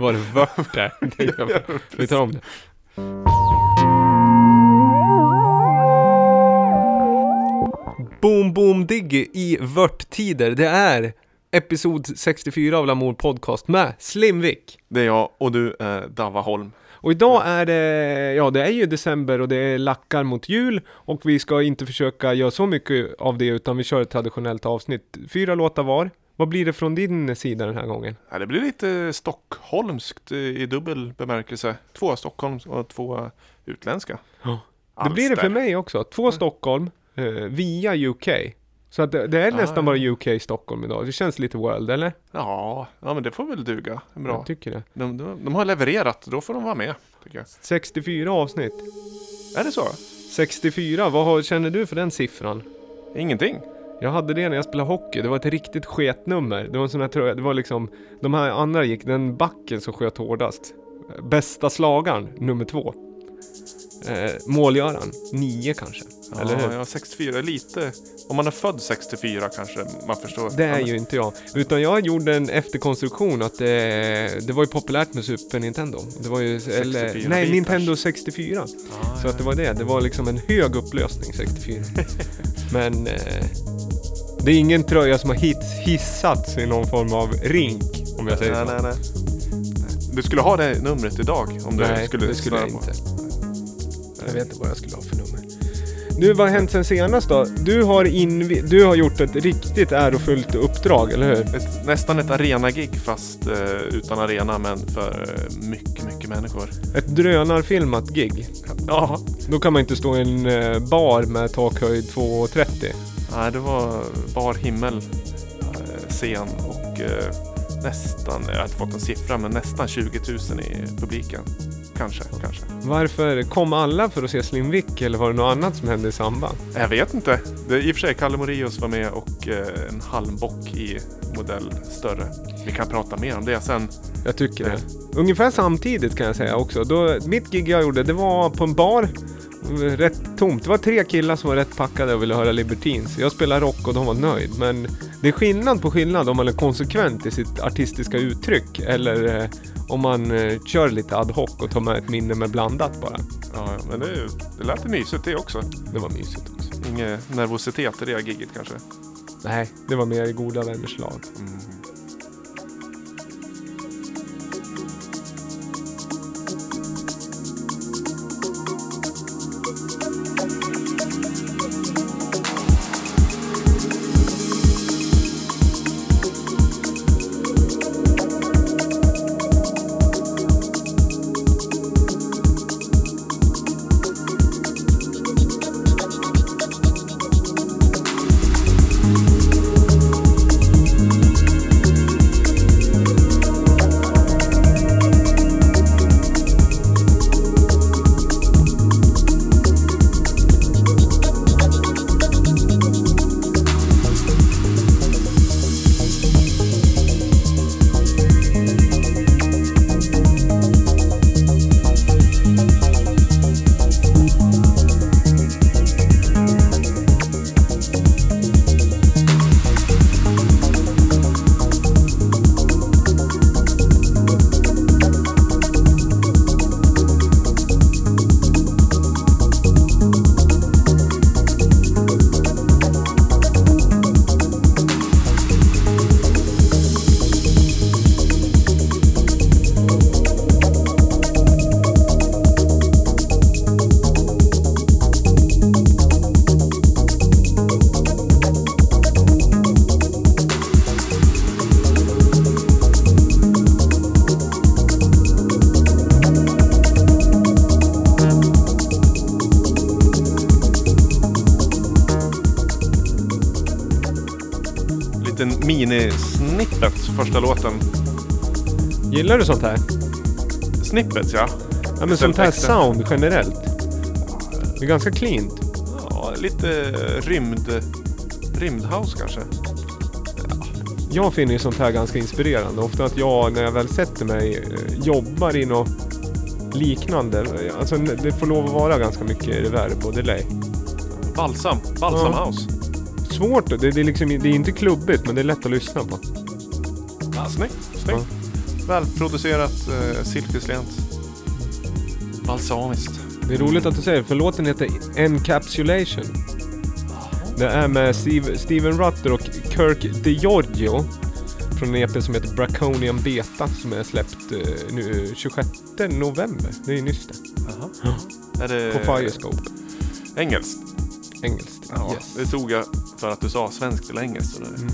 Var det vört där? Vi tar om det. Boom Boom Diggy i vörttider. Det är episod 64 av Lamour Podcast med Slimvik. Det är jag och du är Dava Holm. Och idag är det, ja det är ju december och det är lackar mot jul och vi ska inte försöka göra så mycket av det utan vi kör ett traditionellt avsnitt. Fyra låtar var. Vad blir det från din sida den här gången? Ja, det blir lite stockholmskt i dubbel bemärkelse. Två Stockholms och två utländska. Ja. Det blir det för mig också. Två Stockholm eh, via UK. Så att det, det är nästan bara UK i Stockholm idag. Det känns lite world, eller? Ja, ja men det får väl duga. Bra. Jag tycker det. De, de, de har levererat, då får de vara med. Tycker jag. 64 avsnitt. Är det så? 64, vad har, känner du för den siffran? Ingenting. Jag hade det när jag spelade hockey, det var ett riktigt sketnummer. Det var en sån här tröja, det var liksom, de här andra gick, den backen som sköt hårdast. Bästa slagaren, nummer två. Eh, målgöraren, nio kanske. Ja, eller hur? Ja, 64 lite. Om man är född 64 kanske man förstår. Det är ju inte jag. Utan jag gjorde en efterkonstruktion att det, det var ju populärt med Super Nintendo. Det var ju, eller, 64 nej, bitars. Nintendo 64. Ah, Så att det var det. Det var liksom en hög upplösning 64. Men eh, det är ingen tröja som har hit, hissats i någon form av rink. Om jag säger nej, så. nej, nej. Du skulle ha det numret idag om Nej, du skulle det skulle jag inte. Jag vet inte vad jag skulle ha för nummer. Nu, vad har hänt sen senast då? Du har, du har gjort ett riktigt ärofullt uppdrag, eller hur? Ett, nästan ett arena-gig fast eh, utan arena men för eh, mycket, mycket människor. Ett drönarfilmat gig. Ja, Då kan man inte stå i en eh, bar med takhöjd 2,30. Nej, det var bar himmel eh, scen och eh, nästan, jag har inte fått en siffra, men nästan 20 000 i publiken. Kanske, kanske. Varför kom alla för att se Slim Vick eller var det något annat som hände i samband? Jag vet inte. Det, I och för sig, Kalle Moraeus var med och eh, en halmbock i modell större. Vi kan prata mer om det sen. Jag tycker det. Ungefär samtidigt kan jag säga också. Då, mitt gig jag gjorde, det var på en bar. Rätt tomt. Det var tre killar som var rätt packade och ville höra Libertines. Jag spelade rock och de var nöjd. Men det är skillnad på skillnad om man är konsekvent i sitt artistiska uttryck. Eller eh, om man eh, kör lite ad hoc och tar med ett minne med blandat bara. Ja, ja, men det, det lät mysigt det också. Det var mysigt också. Ingen nervositet i det här giget kanske. Nej, det var mer i goda vänners lag. Mm. Mini-snippet första låten. Gillar du sånt här? Snippets ja. Ja men sånt här sound generellt. Det är ganska cleant. ja lite rymd... Rymdhouse kanske. Jag finner ju sånt här ganska inspirerande. Ofta att jag, när jag väl sätter mig, eh, jobbar i något liknande. Alltså det får lov att vara ganska mycket reverb och delay. Balsam. Balsam Ja. house. Svårt, det, det, är liksom, det är inte klubbigt men det är lätt att lyssna på. Ja, snyggt. snyggt. Välproducerat, eh, silkeslent. Balsamiskt. Det är roligt att du säger för låten heter Encapsulation. Det är med Steve, Steven Rutter och Kirk DeGiorgio från en EP som heter Braconian Beta som är släppt eh, nu 26 november. Det är ju nyss det. Jaha. Är det På Firescope. engelskt? Engelskt. Ja, Yes. det tog jag för att du sa svenskt eller engelskt. Eller? Mm.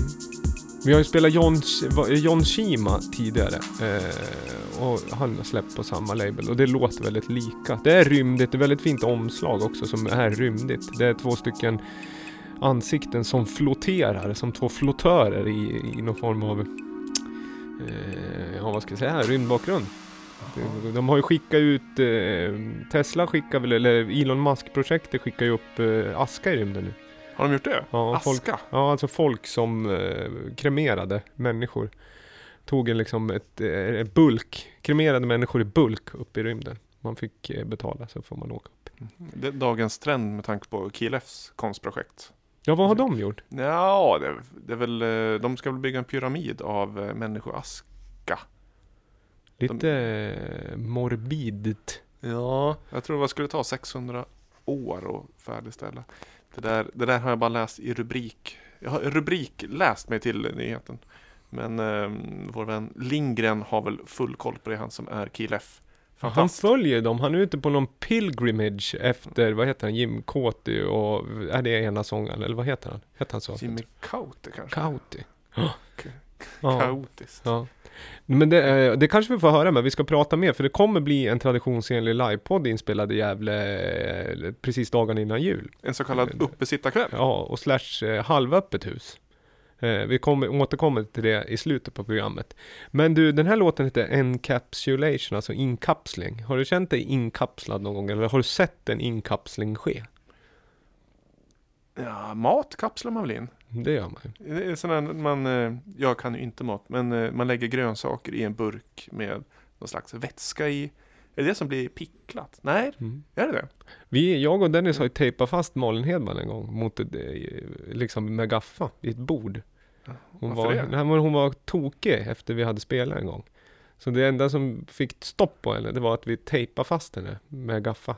Vi har ju spelat John, eh, John Shima tidigare. Eh, och han har släppt på samma label. Och det låter väldigt lika. Det är rymdigt. Det är väldigt fint omslag också som är rymdigt. Det är två stycken ansikten som flotterar. Som två flottörer i, i någon form av... Eh, ja, vad ska jag säga? Rymdbakgrund. De, de har ju skickat ut... Eh, Tesla skickar väl, eller Elon Musk-projektet skickar ju upp eh, aska i rymden nu. Har de gjort det? Ja, folk- Aska? Ja, alltså folk som eh, kremerade människor. Tog en liksom ett eh, bulk, kremerade människor i bulk upp i rymden. Man fick eh, betala så får man åka upp. Det är dagens trend med tanke på KLFs konstprojekt. Ja, vad har de gjort? Ja, det, det är väl, eh, de ska väl bygga en pyramid av eh, människoaska. Lite eh, morbidt. Ja, jag tror det skulle ta 600 år att färdigställa. Det där, det där har jag bara läst i rubrik. Jag har rubrik läst mig till nyheten. Men eh, vår vän Lindgren har väl full koll på det, han som är KLF. Han följer dem. Han är ute på någon pilgrimage efter, vad heter han, Jim Cauty och är det ena sångaren? Eller vad heter han? Heter han så? Jimmy Kauter kanske? Cauty. K- Ja. Kaotiskt. Ja. Men det, eh, det kanske vi får höra, men vi ska prata mer för det kommer bli en traditionsenlig livepodd inspelad i Gävle eh, precis dagen innan jul. En så kallad uppesittarkväll. Ja, och slash eh, halvöppet hus. Eh, vi kommer, återkommer till det i slutet på programmet. Men du, den här låten heter Encapsulation, alltså inkapsling. Har du känt dig inkapslad någon gång eller har du sett en inkapsling ske? Ja, mat kapslar man väl in? Det gör man ju. Det är sån här, man, eh, jag kan ju inte mat, men eh, man lägger grönsaker i en burk med någon slags vätska i. Är det det som blir picklat? Nej, Mm. är det det? Vi, jag och Dennis har ju tejpat fast Malin Hedman en gång mot ett, eh, liksom med gaffa i ett bord. Hon Varför var, det? nej, hon var tokig efter vi hade spelat en gång. Så det enda som fick stopp på henne, det var att vi tejpade fast henne med gaffa.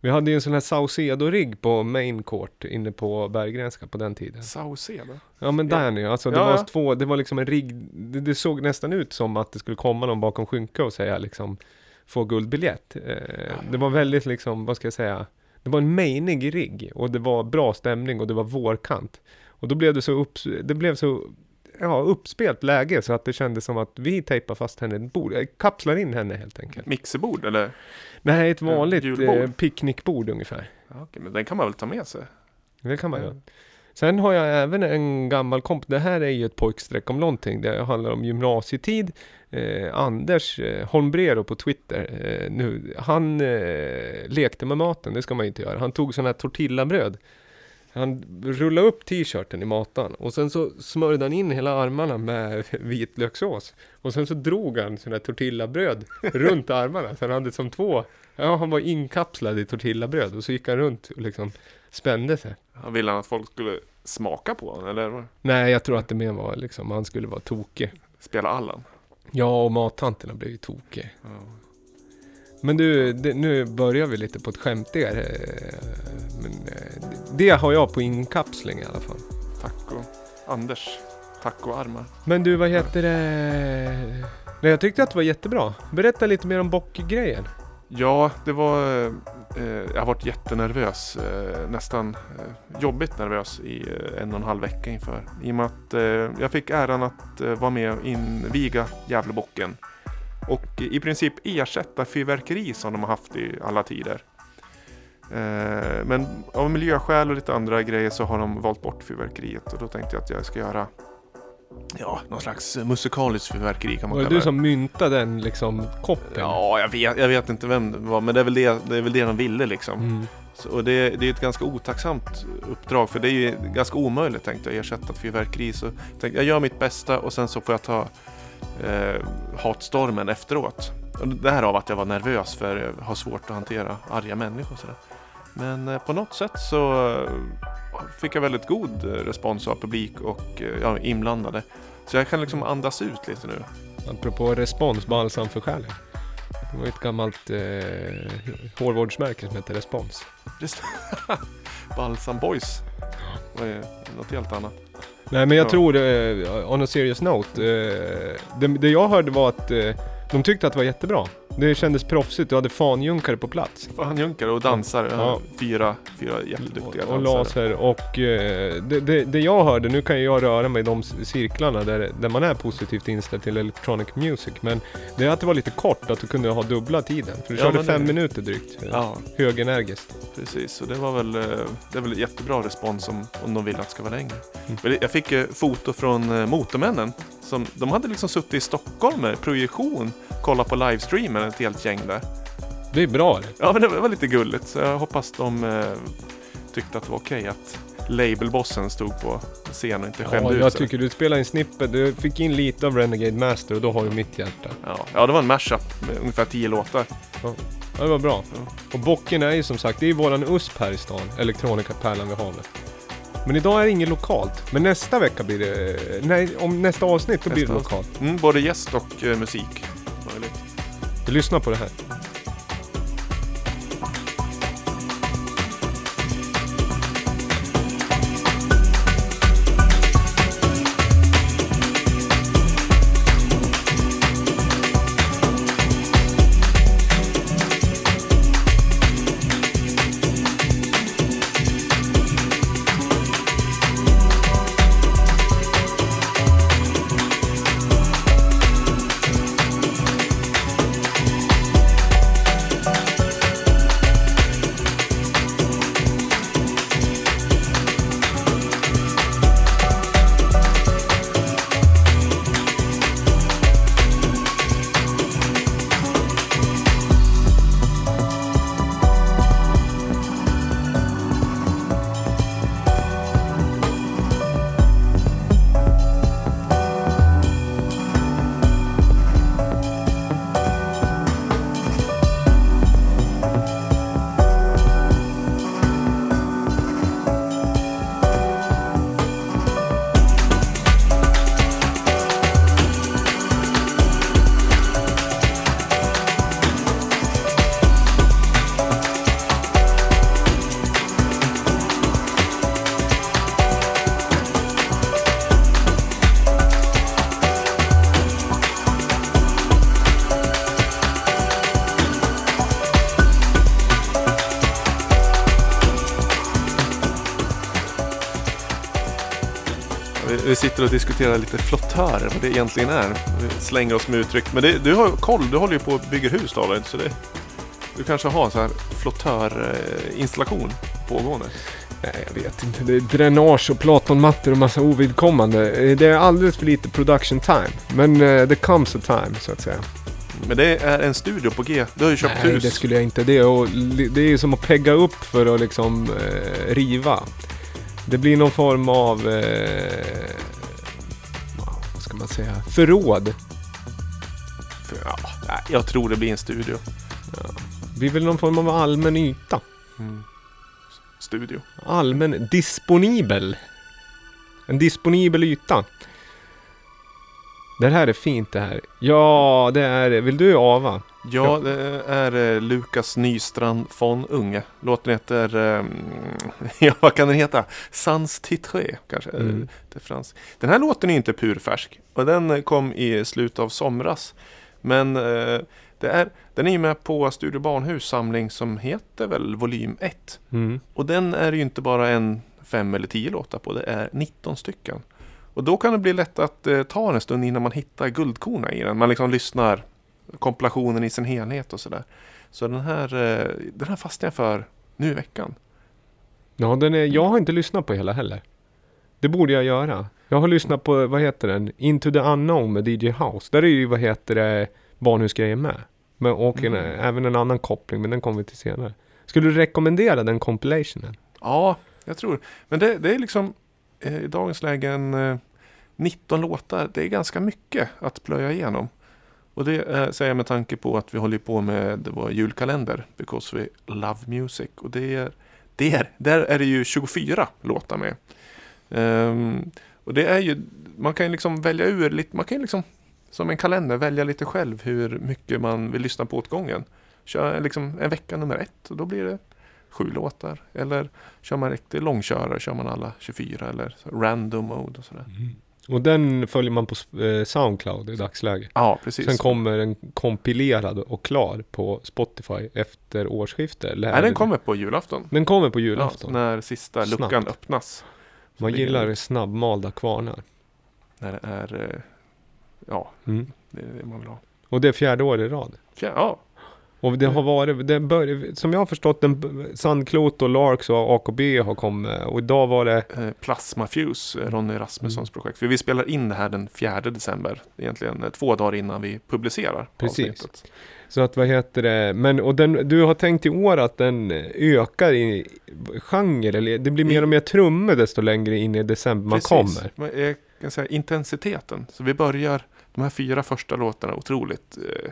Vi hade ju en sån här Saucedo-rigg på main court inne på Berggrenska på den tiden. Saucedo? Ja men Ja. där nu, alltså det Ja, var ja. två, det var liksom en rigg, det, det såg nästan ut som att det skulle komma någon bakom skynka och säga liksom få guldbiljett. Eh, det var väldigt liksom, vad ska jag säga, det var en menig rigg och det var bra stämning och det var vårkant. Och då blev det så upp, det blev så ja, uppspelt läge så att det kändes som att vi tejpar fast henne i ett bord, kapslar in henne helt enkelt. Mixerbord eller? Nej, ett vanligt eh, picknickbord ungefär. Ja, okej, men den kan man väl ta med sig? Det kan man Ja. göra. Sen har jag även en gammal komp. Det här är ju ett pojkstreck om någonting. Det handlar om gymnasietid. Eh, Anders eh, Holmbrero på Twitter. Eh, nu, han eh, lekte med maten, det ska man ju inte göra. Han tog sån här tortillabröd. Han rullade upp t-shirten i matan och sen så smörjde han in hela armarna med vitlökssås. Och sen så drog han sån här tortillabröd runt armarna. Så han hade som två, ja han var inkapslad i tortillabröd och så gick han runt och liksom spände sig. Han ville att folk skulle smaka på den eller? Nej, jag tror att det mer var liksom, han skulle vara tokig. spela Allan? Ja, och mattanterna blev ju tokiga. Men du, det, nu börjar vi lite på ett skämtigare. eh, Men eh, det har jag på inkapsling i alla fall. Taco. Anders. Tacoarmar. Men du, vad heter det? Nej, jag tyckte att det var jättebra. Berätta lite mer om bockgrejen. Ja, det var... Eh, jag har varit jättenervös. Eh, nästan eh, jobbigt nervös i eh, en och en halv vecka inför. I och med att eh, jag fick äran att eh, vara med och inviga Gävlebocken. Och i princip ersätta fyrverkeri som de har haft i alla tider. Eh, men av miljöskäl och lite andra grejer så har de valt bort fyrverkeriet. Och då tänkte jag att jag ska göra Ja, någon slags musikaliskt fyrverkeri kan man Var det kalla du som myntade den liksom koppen? Ja, jag vet, jag vet inte vem det var, men det är väl det, det, är väl det de ville liksom. Mm. Så, och det, det är ett ganska otacksamt uppdrag, för det är ju ganska omöjligt tänkte jag ersätta ett fyrverkeri. Så tänkte, jag gör mitt bästa och sen så får jag ta eh, hatstormen efteråt. Och det här av att jag var nervös för jag har svårt att hantera arga människor. och sådär. Men eh, på något sätt så eh, fick jag väldigt god eh, respons av publik och eh, ja, inblandade. Så jag kan liksom andas ut lite nu. Apropå respons, balsam för själen. Det var ett gammalt eh, hårvårdsmärke som hette Respons. Balsam Boys. Vad är något helt annat? Nej men jag Ja. tror, eh, on a serious note, eh, det, det jag hörde var att eh, de tyckte att det var jättebra. Det kändes proffsigt, du hade fanjunkare på plats. Fan junkare och dansare. Ja. Fyra, fyra jätteduktiga och dansare. laser och eh, det, det, det jag hörde, nu kan jag röra mig i de cirklarna där, där man är positivt inställd till electronic music men det är att det var lite kort, att du kunde ha dubbla tiden. För du Ja, körde men det- fem minuter drygt. Ja, Högenergiskt. precis. Och det var väl, eh, det är väl jättebra respons om, om de vill att det ska vara längre. Mm. Jag fick eh, foto från eh, Motormännen. Som, de hade liksom suttit i Stockholm med projektion, kolla på livestreamen, ett helt gäng där. Det är bra det. Ja, men det var lite gulligt. Så jag hoppas de eh, tyckte att det var okej att labelbossen stod på scen och inte skämde Ja, ut jag sig. tycker du spelar en snippet, du fick in lite av Renegade Master och då har du mitt hjärta. Ja, ja, det var en mashup med ungefär tio låtar. Ja, det var bra. Ja. Och bocken är ju som sagt, det är ju våran USP här i stan, Elektronikapärlan vid havet. Men idag är det inget lokalt. Men nästa vecka blir det, nej, om nästa avsnitt då blir det Nästa lokalt. Mm, både gäst och eh, musik. Möjligt. Vi lyssnar på det här. Sitter och diskuterar lite flottörer, vad det egentligen är. Vi slänger oss med uttryck. Men det, du har koll, du håller ju på och bygger hus David. Så det, du kanske har en sån här flottörinstallation pågående. Nej, jag vet inte. Det är dränage och platonmattor och massa ovidkommande. Eh, Det är alldeles för lite production time. Men uh, det comes a time, så att säga. Men det är en studio på G. Du har ju köpt Nej, hus. det skulle jag inte. Det, är att li- det är ju som att pegga upp för att liksom eh, riva. Det blir någon form av... Eh, Förråd. Ja, nej, jag tror det blir en studio. Det blir väl någon form av allmän yta. Mm. Studio. Allmän disponibel. En disponibel yta. Det här är fint det här. Ja, det är Vill du ava? Ja, det är eh, Lukas Nystrand von Unge. Låten heter, eh, ja vad kan den heta? Sans titré kanske? Mm. Det frans. Den här låten är inte purfärsk och den eh, kom i slutet av somras. Men eh, det är, den är ju med på Studio Barnhus samling som heter väl volym 1. Mm. Och den är ju inte bara en fem eller tio låtar på, det är 19 stycken. Och då kan det bli lätt att eh, ta en stund innan man hittar guldkorna i den. Man liksom lyssnar kompilationen i sin helhet och sådär. Så den här, eh, den här fastnar jag för nu i veckan. Ja, den är, jag har inte lyssnat på hela heller. Det borde jag göra. Jag har lyssnat på, vad heter den? Into the unknown med DJ House. Där är ju, vad heter det, barnhusgrejer med. Men, och en, Mm. även en annan koppling, men den kommer vi till senare. Skulle du rekommendera den compilationen? Ja, jag tror Men det, det är liksom eh, i dagens läge en eh, 19 låtar. Det är ganska mycket att plöja igenom. Och det eh, säger jag med tanke på att vi håller på med vår julkalender. Because we love music. Och det är, det är, där är det ju 24 låtar med. Um, och det är ju, man kan ju liksom välja ur lite, man kan ju liksom som en kalender välja lite själv hur mycket man vill lyssna på åt gången. Kör liksom en vecka nummer ett och då blir det sju låtar. Eller kör man riktigt långkörare kör man alla 24 eller random mode och sådär. Mm. Och den följer man på eh, Soundcloud i dagsläget. Ja, precis. Sen kommer den kompilerad och klar på Spotify efter årsskiftet. Nej, den det- kommer på julafton. den kommer på Ja, julafton. när sista Snabbt. luckan öppnas. Så Man gillar den- snabbmalda kvarnar. När det är, eh, ja, Mm. det är det man vill ha. Och det är fjärde året i rad. Fjär, ja, Och det har varit, det bör, som jag har förstått den, Sandklot och Larks och AKB har kommit. Och idag var det, eh, Plasma Fuse, eh, Ronny Rasmussons Mm. projekt. För vi spelar in det här den 4 december. Egentligen eh, två dagar innan vi publicerar Precis. avsnittet. så att vad heter det, men och den, du har tänkt i år att den ökar i genre, eller det blir mer och mer trummor desto längre in i december man kommer. Men Jag kan säga intensiteten. Så vi börjar, de här fyra första låtarna, otroligt eh,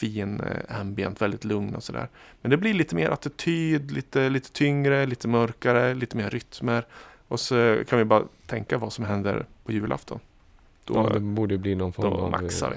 fin eh, ambient, väldigt lugn och sådär. Men det blir lite mer attityd, lite, lite tyngre, lite mörkare, lite mer rytmer. Och så kan vi bara tänka vad som händer på julafton. Då, Ja, det borde bli någon form då av maxar vi.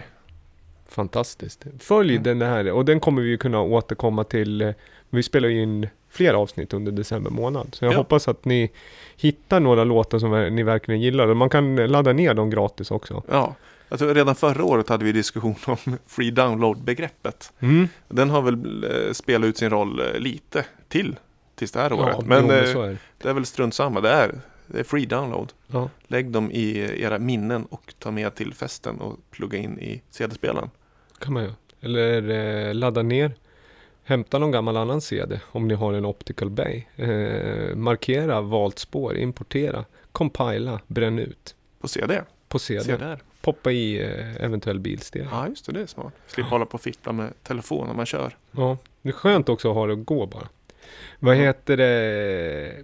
fantastiskt. Följ Mm. den här och den kommer vi ju kunna återkomma till. eh, Vi spelar ju in fler avsnitt under december månad. Så jag Ja. hoppas att ni hittar några låtar som ni verkligen gillar. Man kan ladda ner dem gratis också. Ja, tror redan förra året hade vi diskussion om free download-begreppet. Mm. Den har väl eh, spelat ut sin roll eh, lite till tills det här året. Ja, men eh, så är det. det är väl strunt samma. Det är, det är free download. Ja. Lägg dem i era minnen och ta med till festen och plugga in i CD-spelaren. kan man göra. Eller eh, ladda ner. Hämta någon gammal annan CD om ni har en Optical Bay. Eh, markera valt spår, importera, compila, bränn ut På CD. på CD. CD. Poppa i eh, eventuell bilstereo. Ja, just det. Det är smart. Slippa hålla på och fippla med telefon när man kör. Ja, det är skönt också att ha det att gå bara. Vad Ja. heter det?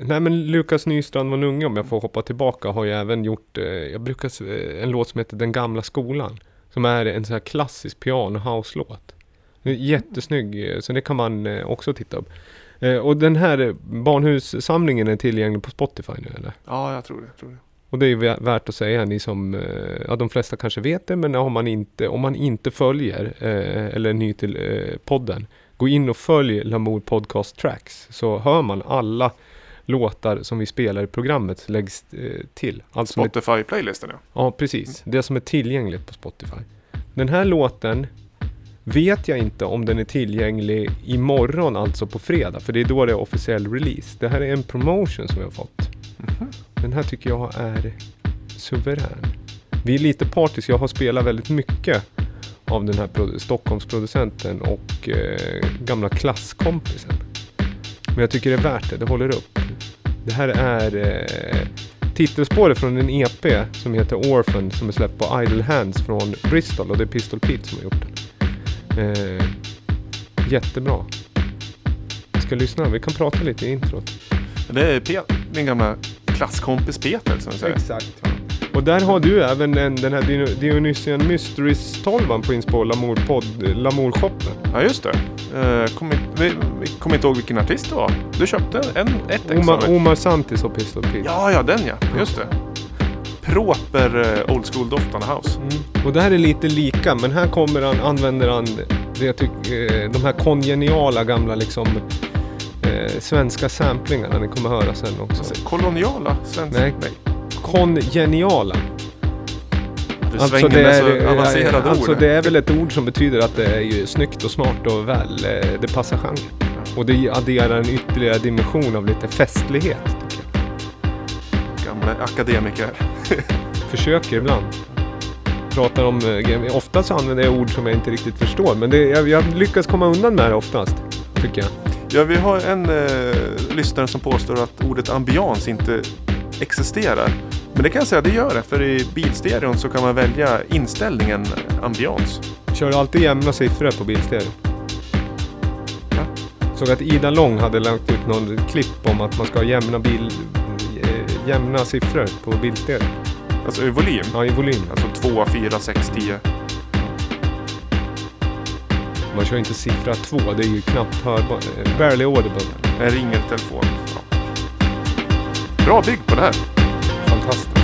Nej men Lukas Nystrand var unge om jag får hoppa tillbaka har ju även gjort, eh, jag brukar, eh, en låt som heter Den gamla skolan. Som är en sån här klassisk piano house-låt. Jättesnygg, så det kan man också titta upp. Och den här barnhussamlingen är tillgänglig på Spotify nu eller? Ja, jag tror det. Jag tror det. Och det är värt att säga, ni som, eh, ja de flesta kanske vet det, men om man inte, om man inte följer, eh, eller är ny till eh, podden, gå in och följ Lamour Podcast Tracks, så hör man alla låtar som vi spelar i programmet läggs eh, till. Allt Spotify-playlisten ja. ja, precis. Det som är tillgängligt på Spotify. Den här låten vet jag inte om den är tillgänglig imorgon, alltså på fredag, för det är då det är officiell release. Det här är en promotion som vi har fått. Mhm. Den här tycker jag är suverän. Vi är lite partiska, Jag har spelat väldigt mycket av den här Stockholmsproducenten och eh, gamla klasskompisen. Men jag tycker det är värt det. Det håller upp. Det här är eh, titelspåret från en EP som heter Orphan som är släppt på Idle Hands från Bristol och det är Pistol Pete som har gjort den. Eh, jättebra. Vi ska lyssna. Vi kan prata lite i introt. Det är Pe- min gamla klasskompis Peter som jag säger. Exakt. Och där har du även en, den här Dion- Dionysian Mysteries 12 finns på Lamour, podd, Lamour shoppen. Ja, just det. Uh, kom in, vi, vi kommer inte ihåg vilken artist det var. Du köpte en, ett ex Omar. Omar Santis och Pistol Pete. Ja, ja, den ja. Just det. Proper eh, old school-doftande house. Mm. Och det här är lite lika, men här kommer han, använder han det jag tycker, eh, de här kongeniala gamla liksom eh, svenska samplingarna. Ni kommer höra sen också. Alltså, koloniala svenska. Nej. Kongeniala. Du svänger med så avancerade alltså ord. det är väl ett ord som betyder att det är ju snyggt och smart och väl, eh, det passar genren. Och det adderar en ytterligare dimension av lite festlighet. Tycker jag. Gamla akademiker. Försöker ibland. Pratar om, eh, oftast använder jag ord som jag inte riktigt förstår. Men det, jag, jag lyckas komma undan med det oftast. Tycker jag. Ja, vi har en eh, lyssnare som påstår att ordet ambians inte existerar. Men det kan jag säga, det gör det. För i bilstereon så kan man välja inställningen ambians. Kör alltid jämna siffror på bilstereo. Ja. Såg att Ida Lång hade lagt ut någon klipp om att man ska ha jämna, bil, eh, jämna siffror på bilstereo. Alltså i volym. Ja, i volym. Alltså 2, 4, 6, 10. Man kör inte siffra 2, det är ju knappt hörbart. eh, Barely audible. Jag ringer telefon. Ja. Bra bygg på det här. Fantastiskt.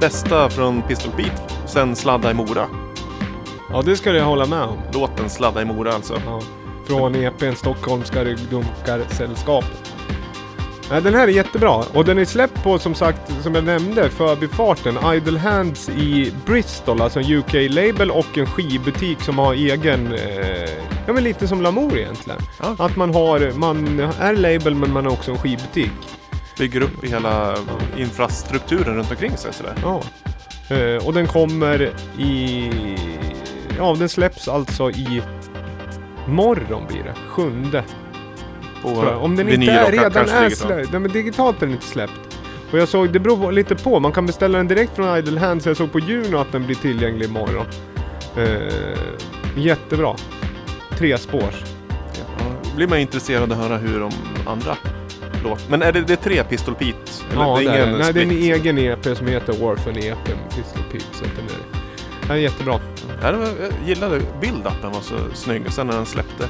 Bästa från Pistol Pete sen Sladda i Mora. Ja, det ska jag hålla med om. Låten Sladda i Mora alltså. Ja. Från EPn Stockholmska ryggdunkarsällskapet. Nej, den här är jättebra och den är släppt på som sagt, som jag nämnde, förbifarten Idle Hands i Bristol, alltså en UK-label och en skivbutik som har egen, eh, ja men lite som Lamour egentligen. Ja. Att man har, man är label men man har också en skivbutik. Bygger upp i hela infrastrukturen runt omkring sig sådär. Ja. Eh, och den kommer i... Ja, den släpps alltså i morgon blir det. Sjunde. Om den inte är, redan är digitalt. släppt. Nej, men digitalt är den inte släppt. Och jag såg, det beror lite på. Man kan beställa den direkt från Idle Hands. Jag såg på Juno att den blir tillgänglig imorgon. Eh, jättebra. Tre spårs. Ja, blir man intresserad att höra hur de andra låter. Men är det, det är tre Pistol Pete? Eller Ja, det är det. Nej, det är en egen EP som heter Orphan EP med Pistol Pete. Så den är, den är jättebra. Ja, det var, jag gillade build-upen var så snygg och sen när den släppte.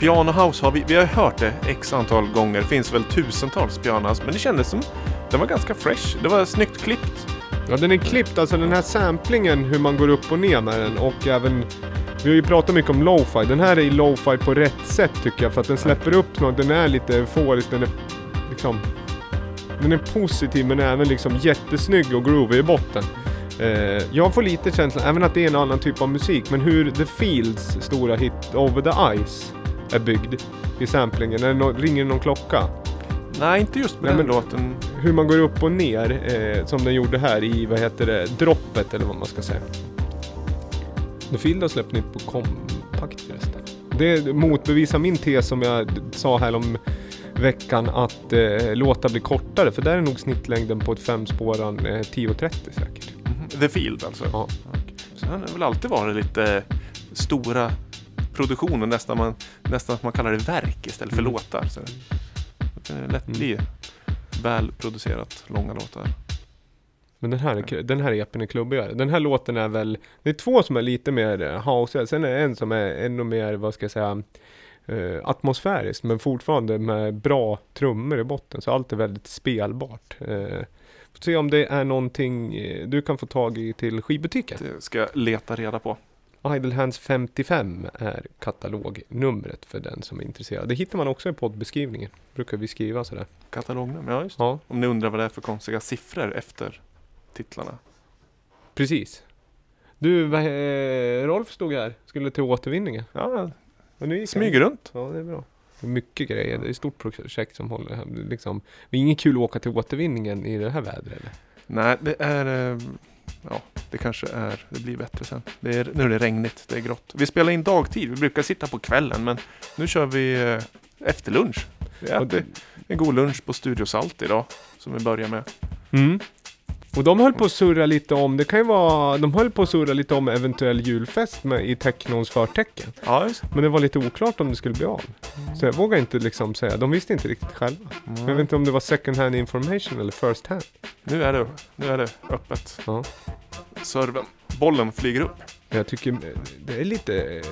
Piano House har vi, vi har hört det x antal gånger. Det finns väl tusentals Piano House. Men det kändes som, den var ganska fresh. Det var snyggt klippt. Ja, den är klippt, alltså den här samplingen, hur man går upp och ner med den och även vi har ju pratat mycket om lo-fi. Den här är lo-fi på rätt sätt tycker jag för att den släpper upp något. Den är lite euforisk, den är liksom... Den är positiv men även liksom jättesnygg och groovy i botten. Eh, jag får lite känslan, även att det är en annan typ av musik, men hur The Fields stora hit Over the Ice är byggd i samplingen. Är det nå- ringer någon klocka? Nej, inte just med Nej, den men- låten. hur man går upp och ner eh, som den gjorde här i, vad heter det, droppet eller vad man ska säga. The Field har släppt nytt på kompakt förresten. Det motbevisar min tes som jag sa här om veckan att eh, låta bli kortare för där är nog snittlängden på ett femspåran eh, 10.30 säkert. Mhm. The Field alltså. Ja. Den har väl alltid varit lite stora produktioner, nästan, man, nästan att man kallar det verk istället för Mm. låtar. Så det kan lätt Mm. bli välproducerat, långa låtar. Men den här, är- den här EPn är klubbigare. Den här låten är väl, det är två som är lite mer eh, house, sen är det en som är ännu mer, vad ska jag säga, eh, atmosfäriskt men fortfarande med bra trummor i botten så allt är väldigt spelbart. Eh, får se om det är någonting eh, du kan få tag i till skivbutiken. Det ska jag leta reda på. Idle Hands 55 är katalognumret för den som är intresserad. Det hittar man också i poddbeskrivningen. Brukar vi skriva sådär. Katalognummer, ja just. Ja, Om ni undrar vad det är för konstiga siffror efter titlarna. precis. Du, Rolf stod här, skulle till återvinningen. Ja, Och nu gick han. smyger runt. Ja, det är bra. Mycket grejer. Det är ett stort projekt som håller liksom. Det är inget kul att åka till återvinningen i det här vädret eller? Nej, det är... eh, Ja, det kanske är... Det blir bättre sen. Det är, nu är det regnigt, det är grått. Vi spelar in dagtid. Vi brukar sitta på kvällen, men nu kör vi eh, efter lunch. Vi äter en god lunch på Studio Salt idag, som vi börjar med. Mm. Och de höll på att surra lite om, det kan ju vara, de höll på att surra lite om eventuell julfest med, i Technons förtecken. Ja, just Men det var lite oklart om det skulle bli av. Så jag vågar inte liksom säga, de visste inte riktigt själva. Jag vet inte om det var second hand information eller first hand. Nu är det, nu är det öppet. Ja. Serven. Bollen flyger upp. Jag tycker det är lite,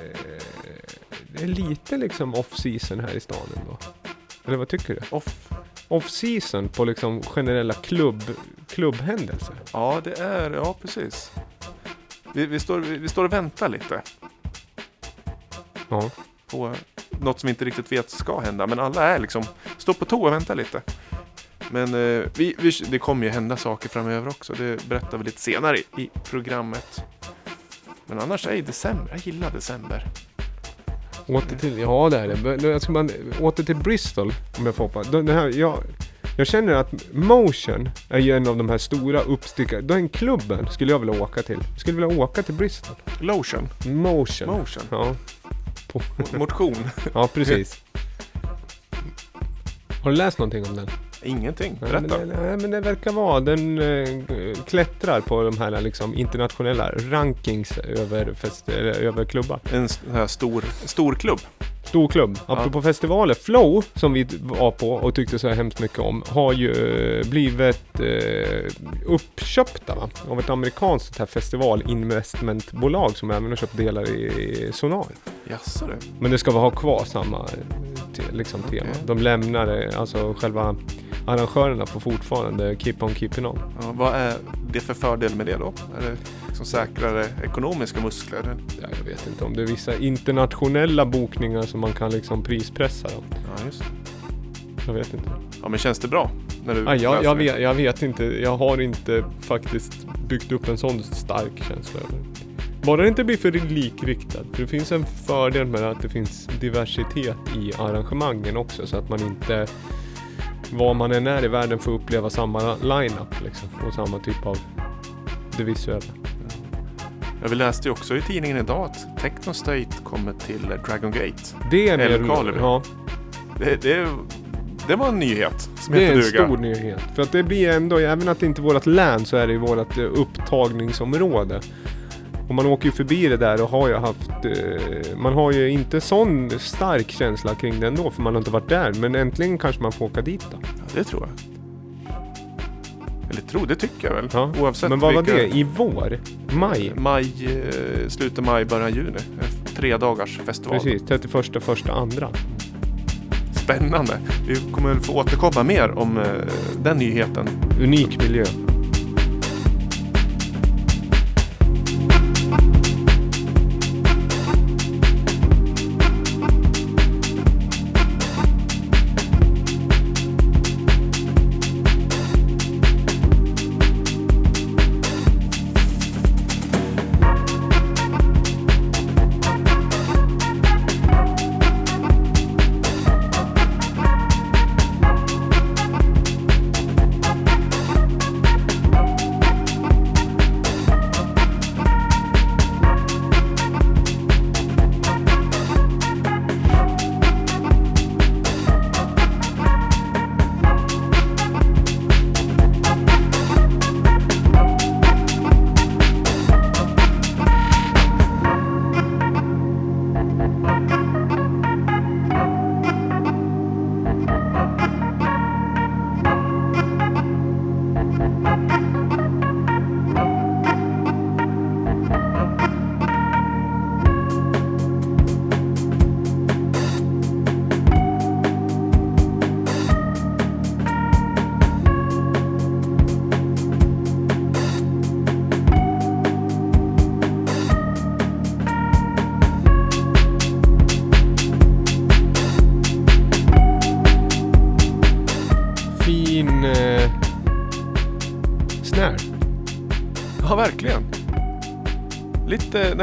det är lite liksom off-season här i stan ändå. Eller vad tycker du? Off. Off-season på liksom generella klubb, klubbhändelser. Ja, det är... Ja, precis. Vi, vi, står, vi, vi står och väntar lite Ja. på något som vi inte riktigt vet ska hända. Men alla är liksom... Står på tå och väntar lite. Men eh, vi, vi, det kommer ju hända saker framöver också. Det berättar vi lite senare i, i programmet. Men annars är det december. Jag gillar december. Åter till, ja det är det. Man, åter till Bristol om jag får hoppa. Den här, jag, jag känner att Motion är ju en av de här stora uppstickarna. Den klubben skulle jag vilja åka till. Jag skulle vilja åka till Bristol. Lotion. Motion. Motion. Ja, Mo- Motion. ja precis. Har du läst någonting om den? Ingenting. Nej, men Berätta. det, nej, men det verkar vara. Den eh, klättrar på de här liksom, internationella rankings över, fest, eller, över klubbar. En sån här stor, stor klubb. Stor klubb. Apropå festivaler. Flow, som vi var på och tyckte så här hemskt mycket om, har ju eh, blivit eh, uppköpta va? av ett amerikanskt här festivalinvestmentbolag som även har köpt delar i Sonar. Jaså du? Men det ska vara ha kvar samma eh, te, liksom, tema. Okej. De lämnar eh, alltså själva arrangörerna får fortfarande keep on keeping on. Ja, vad är det för fördel med det då? Är det liksom säkrare ekonomiska muskler? Ja, jag vet inte om det är vissa internationella bokningar som man kan liksom prispressa dem. Ja, just. Jag vet inte. Ja, men känns det bra? När du Ja, jag, jag, vet, jag vet inte. Jag har inte faktiskt byggt upp en sån stark känsla över det. Bara det inte blir för likriktat. För det finns en fördel med att det finns diversitet i arrangemangen också. Så att man inte, var man än är i världen, får uppleva samma line-up liksom. Och samma typ av det visuella. Ja, vi läste ju också i tidningen idag att Techno State kommer till Dragon Gate. Det är. Karleby. Ja, Det, det, det var en nyhet som det är en duga. stor nyhet. För att det blir ändå, även att det inte är vårt län, så är det ju vårt eh, upptagningsområde. Och man åker ju förbi det där och har ju haft... Eh, man har ju inte sån stark känsla kring det ändå, för man har inte varit där. Men äntligen kanske man får åka dit då. Ja, det tror jag. Tro, det tycker jag väl. Ja. Oavsett Men vad var vilka- det? I vår? Maj? Maj, eh, slutet maj, början juni. En Tre dagars festival. Precis, 31 första andra. Spännande. Vi kommer väl få återkomma mer om eh, den nyheten. Unik miljö.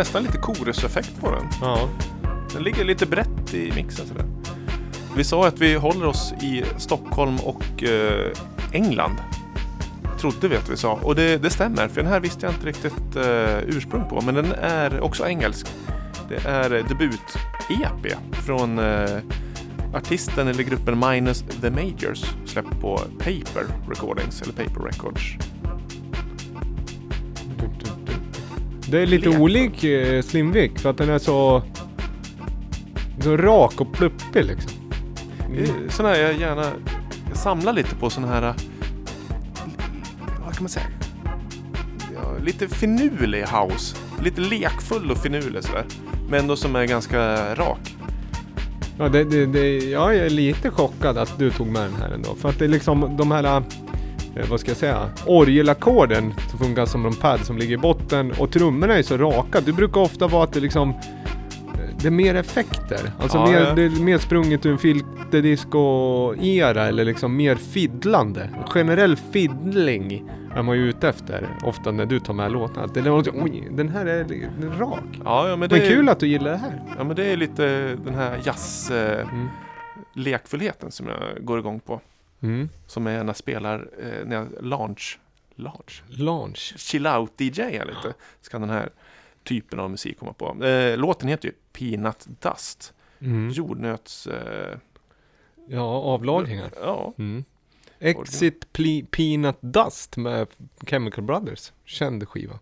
Nästan lite choruseffekt på den. Ja. Den ligger lite brett i mixen sådär. Vi sa att vi håller oss i Stockholm och eh, England. Trodde vi att vi sa. Och det, det stämmer, för den här visste jag inte riktigt eh, ursprung på. Men den är också engelsk. Det är eh, debut-EP från eh, artisten eller gruppen Minus the Majors. Släppt på Paper Recordings, eller Paper Records. Det är lite Lek. olik eh, Slimvik för att den är så... Så rak och pluppig liksom. Det är Sån här jag gärna jag samlar lite på sån här... Vad kan man säga? Ja, lite finurlig house. Lite lekfull och finurlig sådär. Men ändå som är ganska rak. Ja, det, det, det, jag är lite chockad att du tog med den här ändå. För att det är liksom de här, eh, vad ska jag säga, orgelackorden som funkar som en pad som ligger i botten och trummorna är så raka. Det brukar ofta vara att det liksom, det är mer effekter. Alltså Ja, mer, ja. det är mer sprunget ur en filterdisco-era eller liksom mer fiddlande. Generell fiddling är man ju ute efter ofta när du tar med låtarna. Det är liksom, oj, den här är, den är rak. Ja, ja men det Men är, kul att du gillar det här. Ja, men det är lite den här jazz eh, Mm. lekfullheten som jag går igång på. Mm. Som jag gärna spelar eh, när jag launch, launch, Launch. chill out DJ lite. Så kan den här typen av musik komma på. Eh, låten heter ju Peanut Dust. Mm. Jordnöts... Eh, Ja, avlagringar. ja, Mm. Exit Ple- Peanut Dust med Chemical Brothers. Känd skiva.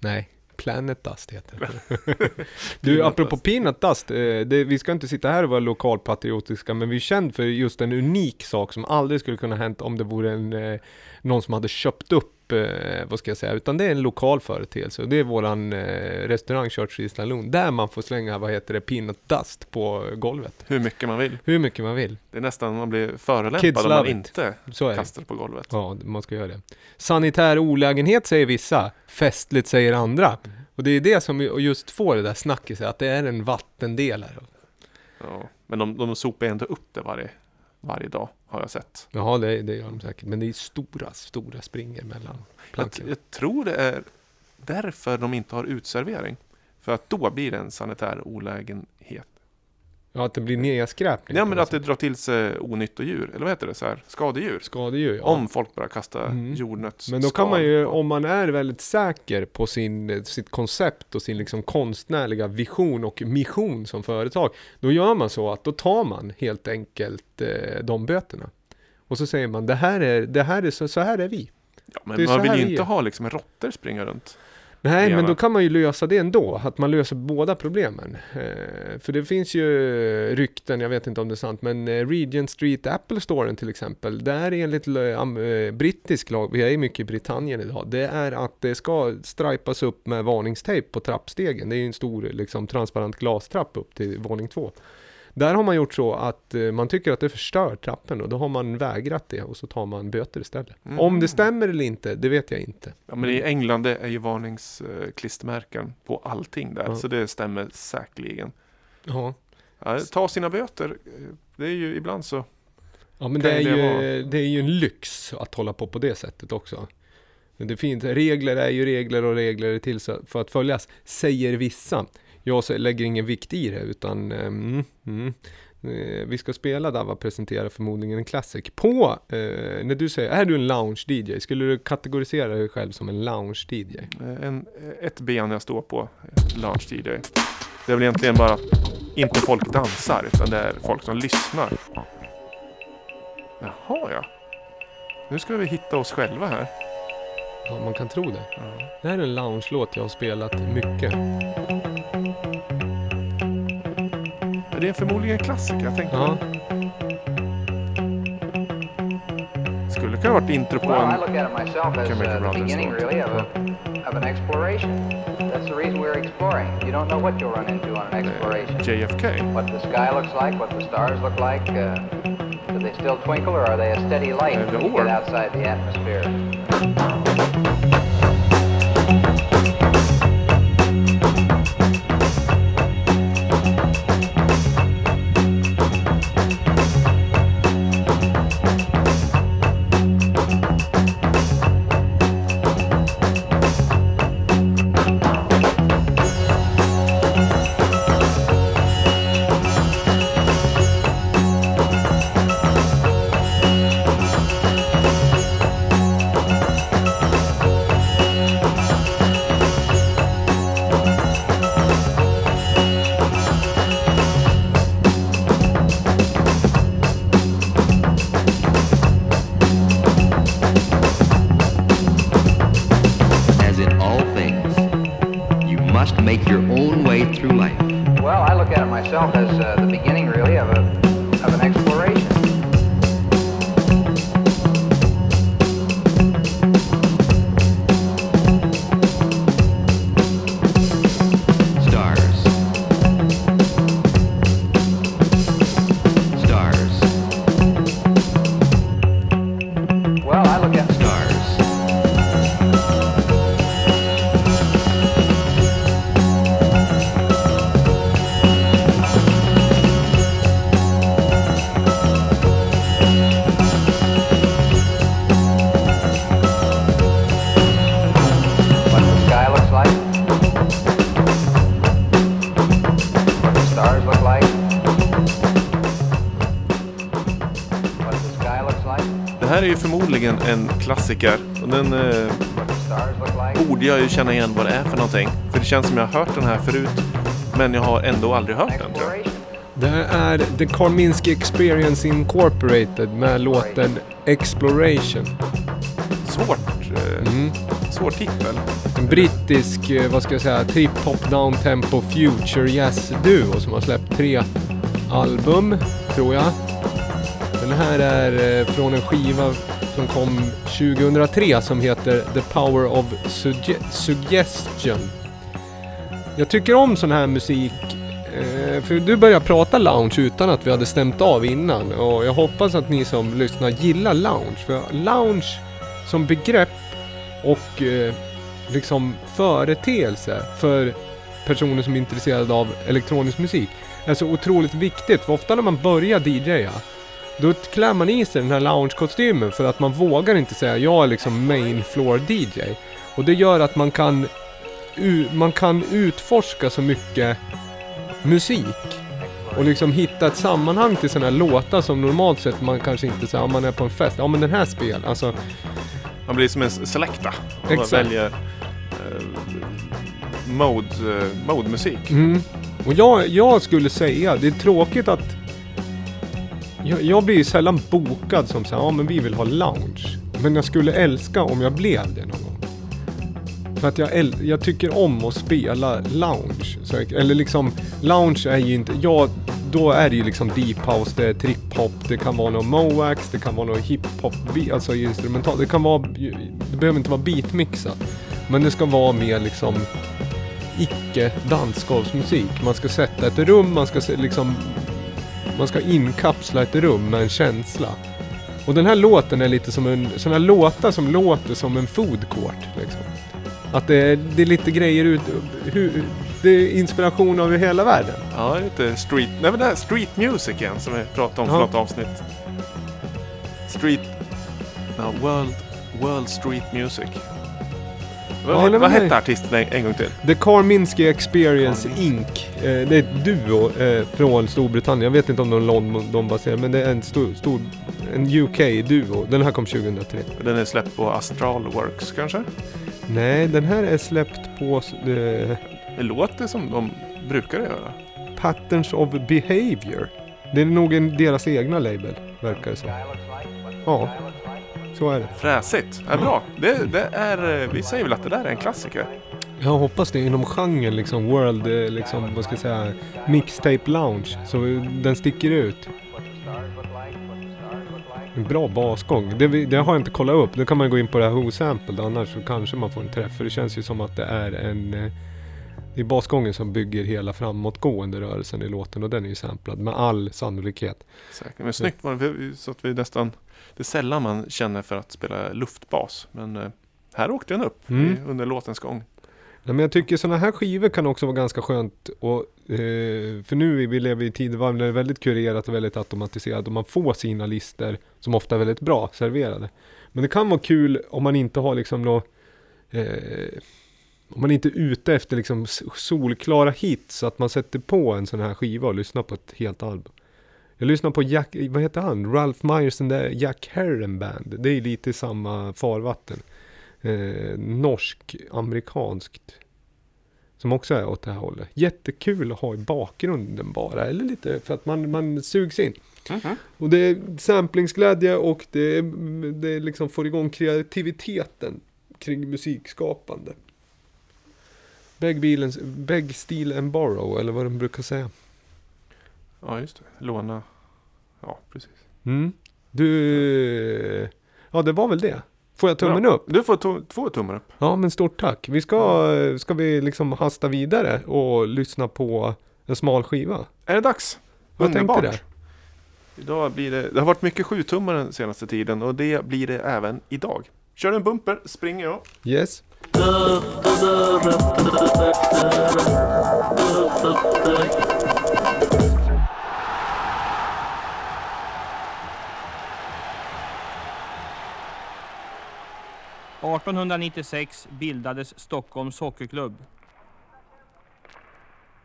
Nej, Planet Dust heter det. du, apropå Dust. Peanut Dust. Eh, det, vi ska inte sitta här och vara lokalpatriotiska, men vi är känd för just en unik sak som aldrig skulle kunna hänt om det vore en eh, någon som hade köpt upp, eh, vad ska jag säga, utan det är en lokal företeelse. Och det är våran eh, restaurang Church Saloon, där man får slänga, vad heter det, peanut dust på golvet. Hur mycket man vill. Hur mycket man vill. Det är nästan man blir förolämpad om man it. inte Så är det. kastar på golvet. Ja, man ska göra det. Sanitär olägenhet säger vissa, festligt säger andra. Och det är det som ju- just får det där snacket, att det är en vattendel här. Ja. Men de, de sopar ändå upp det varje, varje dag, har jag sett. Ja, det, det gör de säkert. Men det är stora, stora springer mellan Jag, plankorna. jag tror det är därför de inte har utservering. För att då blir det en sanitär olägenhet. Ja, att det blir nedskräpning. Ja men att det drar till sig onyttodjur, eller vad heter det? Så här, skadedjur. Skadedjur, ja. Om folk börjar kasta Mm. jordnötsskal. Men då kan man ju, om man är väldigt säker på sin, sitt koncept och sin liksom konstnärliga vision och mission som företag, då gör man så att då tar man helt enkelt eh, de böterna. Och så säger man, det här är, det här är så, så här är vi. Ja, men man vill ju inte ha liksom råttor springa runt. Nej, men då kan man ju lösa det ändå, att man löser båda problemen. Eh, för det finns ju rykten, jag vet inte om det är sant, men eh, Regent Street Apple Storen till exempel, där enligt am- eh, brittisk lag, vi är ju mycket i Britannien idag, det är att det ska stripas upp med varningstejp på trappstegen. Det är ju en stor liksom, transparent glastrapp upp till våning två. Där har man gjort så att eh, man tycker att det förstör trappen och då har man vägrat det och så tar man böter istället. Mm. Om det stämmer eller inte, det vet jag inte. Ja, men i England det är ju varningsklistermärken på allting där. Ja. Så det stämmer säkerligen. Ja. Ja, ta sina böter. eh, Det är ju ibland så. Ja men det är, ju det ju, det är ju en lyx att hålla på på det sättet också. Men det finns, regler är ju regler och regler är till så- för att följas, säger vissa. Jag lägger ingen vikt i det utan mm, mm, eh, vi ska spela Dava presenterar förmodligen en classic. På, eh, när du säger, är du en lounge-DJ? Skulle du kategorisera dig själv som en lounge-DJ? eh, ett ben jag står på, eh, Launch DJ. Det är väl egentligen bara inte folk dansar utan det är folk som lyssnar. Jaha ja. Nu ska vi hitta oss själva här. Ja, man kan tro det. Ja. Det här är en lounge-låt jag har spelat mycket. Men Det är förmodligen en klassiker. Jag tänkte Ja. skulle kunna varit intro på en... a uh, the brothers beginning, thought. really, of, a, of an exploration. That's the reason we're exploring. You don't know what you'll run into on an exploration. JFK. What the sky looks like, what the stars look like. Uh, do they still twinkle, or are they a steady light Uh, the when you get outside the atmosphere? Make your own way through life. Well, I look at it myself as uh, känna igen vad det är för någonting. För det känns som jag har hört den här förut. Men jag har ändå aldrig hört den tror jag. Det är The Karminski Experience Incorporated med låten Exploration. Svårt, eh, Mm. svår titel. En brittisk, eh, vad ska jag säga, trip-hop down-tempo future jazz-duo som har släppt tre album, tror jag. Den här är eh, från en skiva som kom 2003 som heter The Power of Sugge- Suggestion. Jag tycker om sån här musik eh, för du började prata lounge utan att vi hade stämt av innan och jag hoppas att ni som lyssnar gillar lounge. För lounge som begrepp och eh, liksom företeelse för personer som är intresserade av elektronisk musik är så otroligt viktigt. För ofta när man börjar DJa då klär man i sig den här lounge-kostymen för att man vågar inte säga jag är liksom main floor DJ. Och det gör att man kan, man kan utforska så mycket musik. Och liksom hitta ett sammanhang till sådana här låtar som normalt sett man kanske inte säger om man är på en fest. Ja men den här spel, alltså Man blir som en selecta. Och Exakt. väljer eh, mode, eh, mode-musik. Mm. Och jag, jag skulle säga, det är tråkigt att jag, jag blir ju sällan bokad som säger ja men vi vill ha lounge. Men jag skulle älska om jag blev det någon gång. För att jag, äl, jag tycker om att spela lounge. Så jag, eller liksom, lounge är ju inte, ja då är det ju liksom deep house, det är trip hop, det kan vara någon moax, det kan vara någon hiphop, alltså instrumental. Det kan vara, det behöver inte vara beatmixat. Men det ska vara mer liksom icke dansgolvsmusik. Man ska sätta ett rum, man ska se- liksom man ska inkapsla ett rum med en känsla. Och den här låten är lite som en sån här låtar som låter som en food court. Liksom. Att det är, det är lite grejer ut, hur, det är inspiration över hela världen. Ja, lite street... Nej men det här street music igen som vi pratade om för Ja. något avsnitt. Street... Ja, world, world Street Music. Vad, vad hette artisten en, en gång till? The Karminski Experience Karminski. Inc. Eh, det är ett duo eh, från Storbritannien. Jag vet inte om de är London-baserade men det är en stor, stor en UK-duo. Den här kom 2003. Den är släppt på Astral Works kanske? Nej, den här är släppt på eh, Det låter som de brukar göra. Patterns of Behavior. Det är nog en, deras egna label, verkar det som. Ja, så är det. Fräsigt. Ja, bra. Det, det är, eh, vi säger väl att det där är en klassiker. Jag hoppas det inom genren liksom world, eh, liksom vad ska jag säga, mixtape lounge. Så den sticker ut. En bra basgång. Det, det har jag inte kollat upp. Då kan man gå in på det här Who Sampled annars så kanske man får en träff. För det känns ju som att det är en... eh, Det är basgången som bygger hela framåtgående rörelsen i låten och den är ju samplad med all sannolikhet. Säkert. Men snyggt var det. Så att vi nästan... Det är sällan man känner för att spela luftbas. Men eh, här åkte den upp Mm. under låtens gång. Nej, men jag tycker sådana här skivor kan också vara ganska skönt och, eh, för nu vi lever i tidevarv när det är väldigt kurerat och väldigt automatiserat och man får sina lister som ofta är väldigt bra serverade. Men det kan vara kul om man inte har liksom nå eh, om man inte är ute efter liksom solklara hits så att man sätter på en sån här skiva och lyssnar på ett helt album. Jag lyssnar på Jack, vad heter han? Ralph Myers, den där Jack Herren Band. Det är lite samma farvatten eh, norsk-amerikanskt. Som också är åt det här hållet. Jättekul att ha i bakgrunden bara. Eller lite för att man, man sugs in. Och det är samplingsglädje och det, det liksom får igång kreativiteten kring musikskapande. Beg, bilens, beg, steal and borrow, eller vad de brukar säga. Ja, just det. Låna. Ja, precis. Mm. Du... Ja, det var väl det. Får jag tummen Bra. upp? Du får to- två tummar upp. Ja, men stort tack. Vi ska, ska vi liksom hasta vidare och lyssna på en smal skiva. Är det dags? Tänkte Underbart. det. Idag blir det, det har varit mycket sjutummar den senaste tiden och det blir det även idag. Kör en bumper, springer jag. Yes. — 1896 bildades Stockholms Hockeyklubb.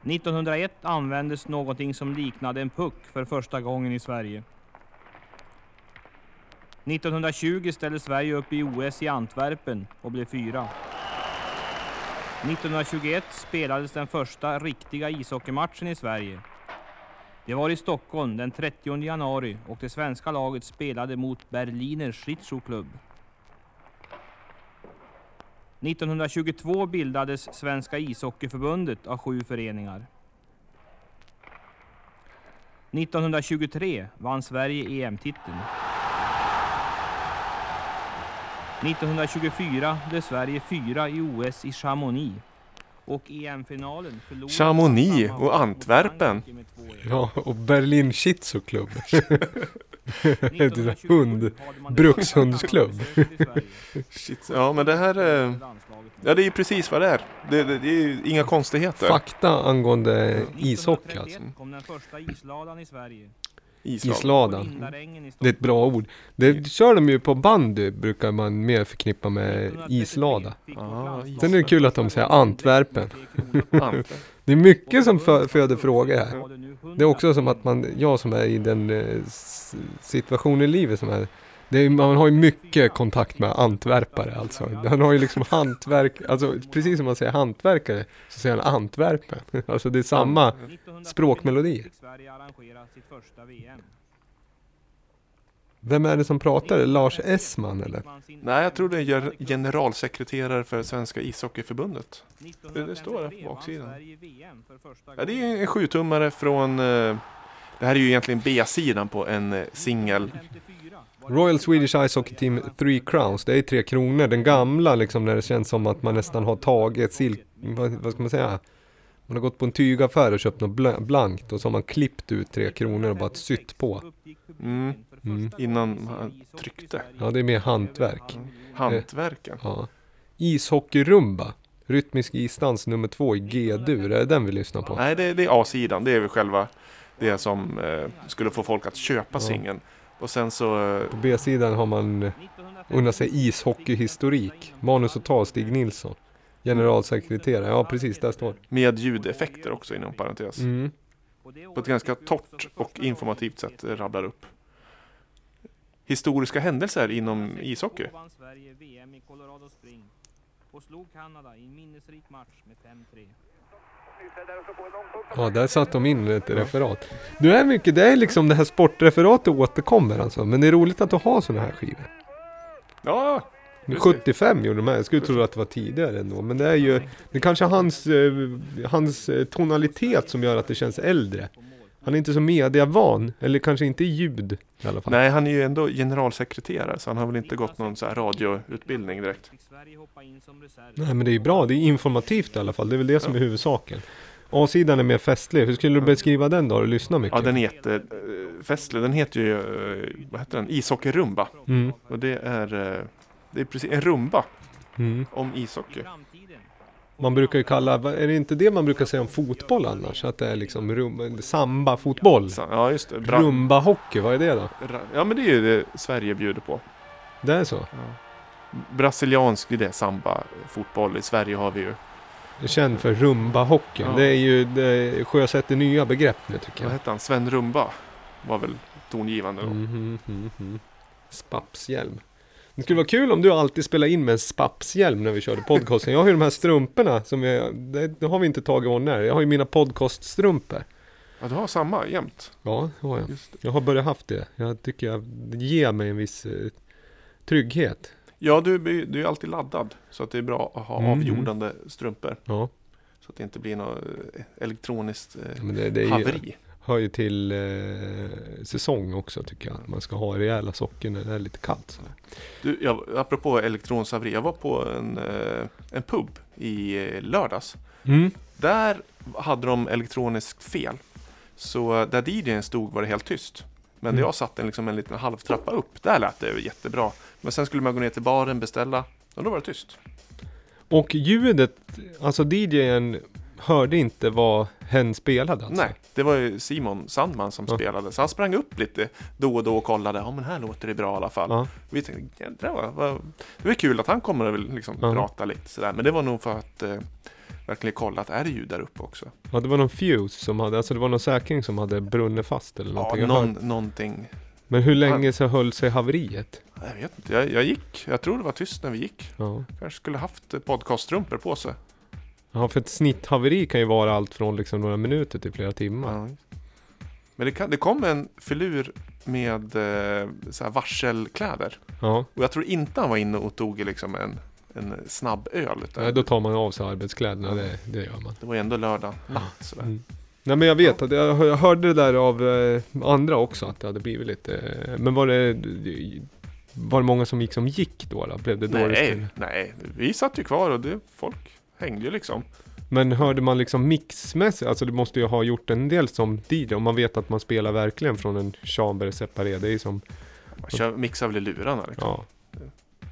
1901 användes någonting som liknade en puck för första gången i Sverige. 1920 ställde Sverige upp i OS i Antwerpen och blev fyra. 1921 spelades den första riktiga ishockeymatchen i Sverige. Det var i Stockholm den 30 januari och det svenska laget spelade mot Berliner Schlittschuhklubb. 1922 bildades Svenska ishockeyförbundet av sju föreningar. 1923 vann Sverige EM-titeln. 1924 blev Sverige fyra i OS i Chamonix. Och EM-finalen förlorade Chamonix och Antwerpen. Frankrike med 2-1. Ja, och Berlin Club. 1927 hund. brukshundsklubb. Shit. Ja, men det här... Eh, Landslaget. ja, det är ju precis vad det är. Det, det, det är ju inga konstigheter. Fakta angående ishockey alltså. 1931 kom den första isladan Det är ett bra ord. Det kör de ju på bandy brukar man mer förknippa med islada. Ah, Sen är det kul att de säger Antwerpen. Ant. Det är mycket som fö- föder frågor här. Det är också som att man, jag som är i den eh, situationen i livet som är, det är, man har ju mycket kontakt med antwerpare alltså. Han har ju liksom hantverk, alltså precis som man säger hantverkare så säger han Antwerpen. Alltså det är samma. Språkmelodi. fick Sverige arrangera sitt första VM. Vem är det som pratar? Lars Essman eller? Nej, jag tror det är generalsekreterare för Svenska ishockeyförbundet. Det- det står där på baksidan. Ja, det är en sjutummare från... Eh, det här är ju egentligen B-sidan på en eh, singel. Royal Swedish Ice Hockey Team Three Crowns, det är tre kronor. Den gamla liksom när det känns som att man nästan har tagit silk, vad, vad ska man säga? Man har gått på en tygaffär och köpt något bla- blankt och så har man klippt ut tre kronor och bara sytt på. Mm. Mm. Innan man tryckte. Ja, det är mer hantverk. Hantverken. Ja. Ishockeyrumba, rytmisk isdans nummer två i G-dur, är det den vi lyssnar på? Nej, det, det är A-sidan. Det är väl själva det som eh, skulle få folk att köpa Ja. singeln. Och sen så... Eh, På B-sidan har man eh, unnat sig ishockeyhistorik, manus och tal Stig Nilsson. Generalsekreterare, ja precis, där står med ljudeffekter också inom parentes. mm. På ett ganska torrt och informativt sätt rabblar upp. Historiska händelser inom ishockey. vann Sverige VM i Colorado Springs och slog Kanada i en minnesrik match med 5-3. Ja, där satt de in ett referat. Du är mycket, det är liksom det här sportreferatet återkommer alltså. Men det är roligt att du har sådana här skivor. Ja, 75 gjorde de här, jag skulle tro att det var tidigare ändå. Men det är ju, det är kanske hans, eh, hans eh, tonalitet som gör att det känns äldre. Han är inte så mediavan, eller kanske inte i ljud i alla fall. nej han är ju ändå generalsekreterare så han har väl inte gått någon så här radioutbildning direkt. Nej men det är ju bra, det är informativt i alla fall. Det är väl det som är huvudsaken. A-sidan är mer festlig. Hur skulle du beskriva den då? Har du lyssnat mycket? Ja, den är jättefestlig. Den heter ju, eh, vad heter den? Ishockeyrumba. Mm. Och det är, eh, det är precis en rumba Mm. om ishockey. Man brukar ju kalla, vad- är det inte det man brukar säga om fotboll annars? Att det är liksom rum, samba-fotboll? Så- Ja, just det. Bra, Rumba-hockey, vad är det då? ja, men det är ju det Sverige bjuder på. Det är så? Brasiliansk, det är samba, fotboll. I Sverige har vi ju, känd för rumba-hockeyn. Ja. Det är ju, det sjösätter nya begrepp nu tycker vad jag. hette han? Sven Rumba var väl tongivande då. Mhm, mhm, mhm. Spapshjälm. Det skulle vara kul om du alltid spelar in med en spapshjälm när vi körde podcasten. Jag har ju de här strumporna som jag, det, har vi inte tagit on när. Jag har ju mina podcaststrumpor. Ja, du har samma jämt. Ja, det har jag. Det. Jag har börjat haft det. Jag tycker jag, det ger mig en viss eh, trygghet. Ja, du, är- du är alltid laddad. Så att det är bra att ha Mm. avjordande strumpor. Ja, Så att det inte blir något eh, elektroniskt eh, men det, det haveri. Hör ju till eh, säsong också tycker jag. Man ska ha rejäla socker när det är lite kallt. Så. Du, jag, apropå elektronshaveri. Jag var på en, eh, en pub i eh, lördags. Mm. Där hade de elektroniskt fel. Så eh, där DJn stod var det helt tyst. Men Mm. jag satt en, liksom en liten halvtrappa upp, där lät det jättebra. Men sen skulle man gå ner till baren, beställa, och då var det tyst. Och ljudet, alltså DJn hörde inte vad hen spelade alltså? Nej, det var ju Simon Sandman som Ja. spelade. Så han sprang upp lite då och då och kollade. Ja men här låter det bra i alla fall. Ja. Vi tänkte, jädrar vad, vad, det var kul att han kommer och vill liksom Ja. prata lite sådär. Men det var nog för att eh, verkligen kolla att är det ljud där uppe också. Ja, det var någon fuse som hade, alltså det var någon säkring som hade brunnit fast eller Ja, någonting. Jag någon, någonting. Men hur länge så höll sig haveriet? Jag vet inte, jag, jag gick. Jag tror det var tyst när vi gick. Ja. Kanske skulle haft podcaststrumpor på sig. Ja, för ett snitthaveri kan ju vara allt från liksom några minuter till flera timmar. Ja. Men det, kan, det kom en filur med eh, så här varselkläder. Ja, Och jag tror inte han var inne och tog liksom en, en snabb öl. Utan ja. då tar man av sig arbetskläderna, det, det gör man. Det var ju ändå lördag natt sådär. Mm. Nej men jag vet att jag, jag hörde det där av eh, andra också att det hade blivit lite, eh, men var det, var det många som gick som gick då? då? Blev det dåligt? Nej, nej, vi satt ju kvar och det, folk hängde ju liksom. Men hörde man liksom mixmässigt, alltså du måste ju ha gjort en del som DJ om man vet att man spelar verkligen från en chamber separé. Det är ju som, Man kör, mixar väl i lurarna liksom. ja,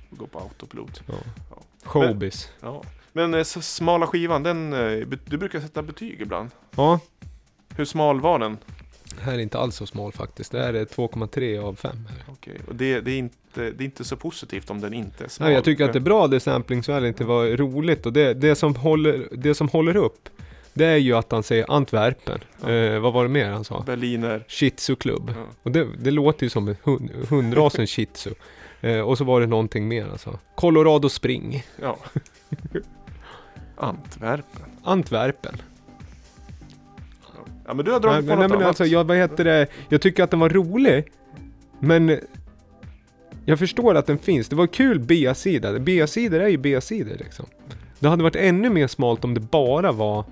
Går på autopilot. ja. Ja. Showbiz. Ja. Men eh, smala skivan, den, eh, du brukar sätta betyg ibland. Ja, Hur smal var den? Här är inte alls så smal faktiskt. Det här är 2,3 av 5. Här. Okej, och det, det, är inte, det är inte så positivt om den inte är smal. Nej, jag tycker att det är bra det samplingsvärdet inte var roligt och det, det, som håller, det som håller upp det är ju att han säger Antwerpen. Ja. Eh, vad var det mer han sa? Berliner. Shitsu klubb. Ja. Och det, det låter ju som en hund, hundrasen shitsu. Eh, och så var det någonting mer alltså. Colorado Spring. Ja. Antwerpen. Antwerpen. Ja men du har dragit Nej, på men, nej, något men annat. alltså, jag, vad heter det? Jag tycker att den var rolig. Men jag förstår att den finns. Det var kul B-sida. B-sidor är ju B-sidor liksom. Det hade varit ännu mer smalt om det bara var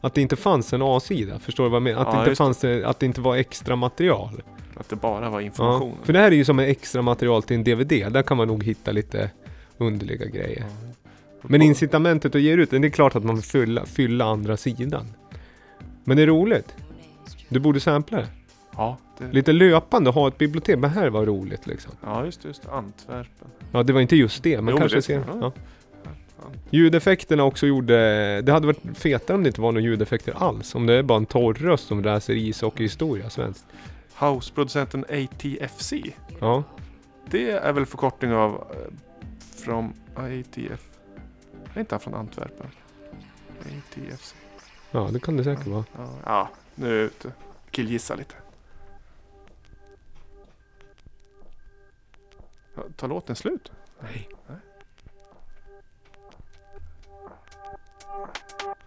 att det inte fanns en A-sida. Förstår du vad jag menar? Att, Ja, det inte fanns, att det inte var extra material. Att det bara var Ja, information. för det här är ju som en extra material till en DVD. Där kan man nog hitta lite underliga grejer. Men incitamentet att ge ut den, det är klart att man vill fylla, fylla andra sidan. Men det är roligt. Du borde sampla det. Ja, det, Lite löpande, ha ett bibliotek. Men här var roligt liksom. ja just just. Antwerpen. Ja, det var inte just det, men Jo, kanske det- ser. ja. Ljudeffekterna också gjorde... Det hade varit fetare om det inte var några ljudeffekter alls. Om det är bara en torr röst som läser ishockeyhistoria svenskt. Houseproducenten ATFC. Ja. Det är väl förkortning av eh, från ATF. Är inte han från Antwerpen? ATFC. Ja, det kan det säkert vara. Ja, ja nu är jag ute. Killgissa lite. Ja, tar låten slut? Nej. No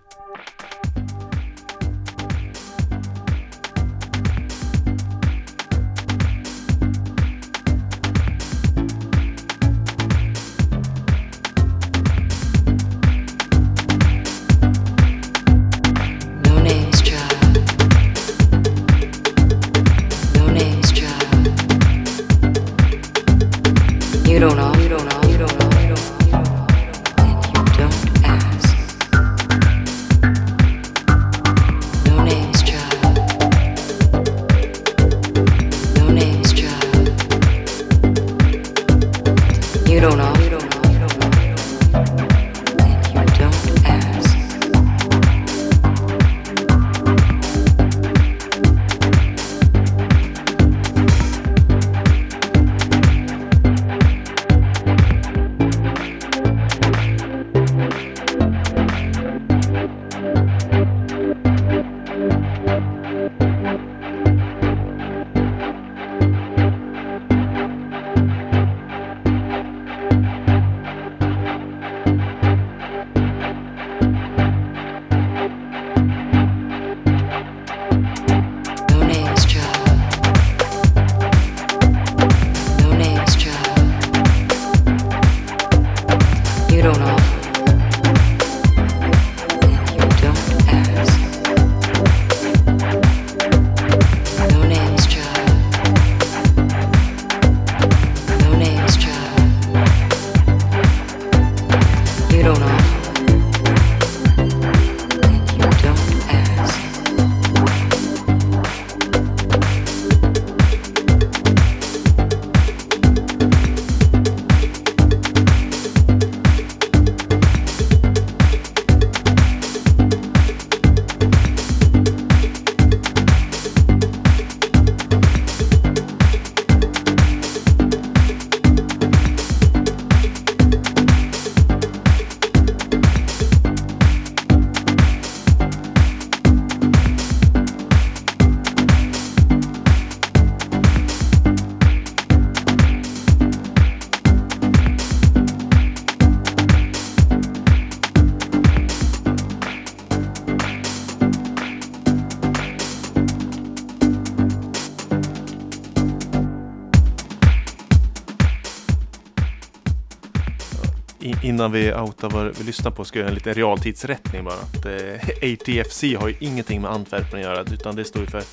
innan vi outar vad vi lyssnar på ska jag göra en liten realtidsrättning bara. Att, eh, ATFC har ju ingenting med Antwerpen att göra utan det står ju för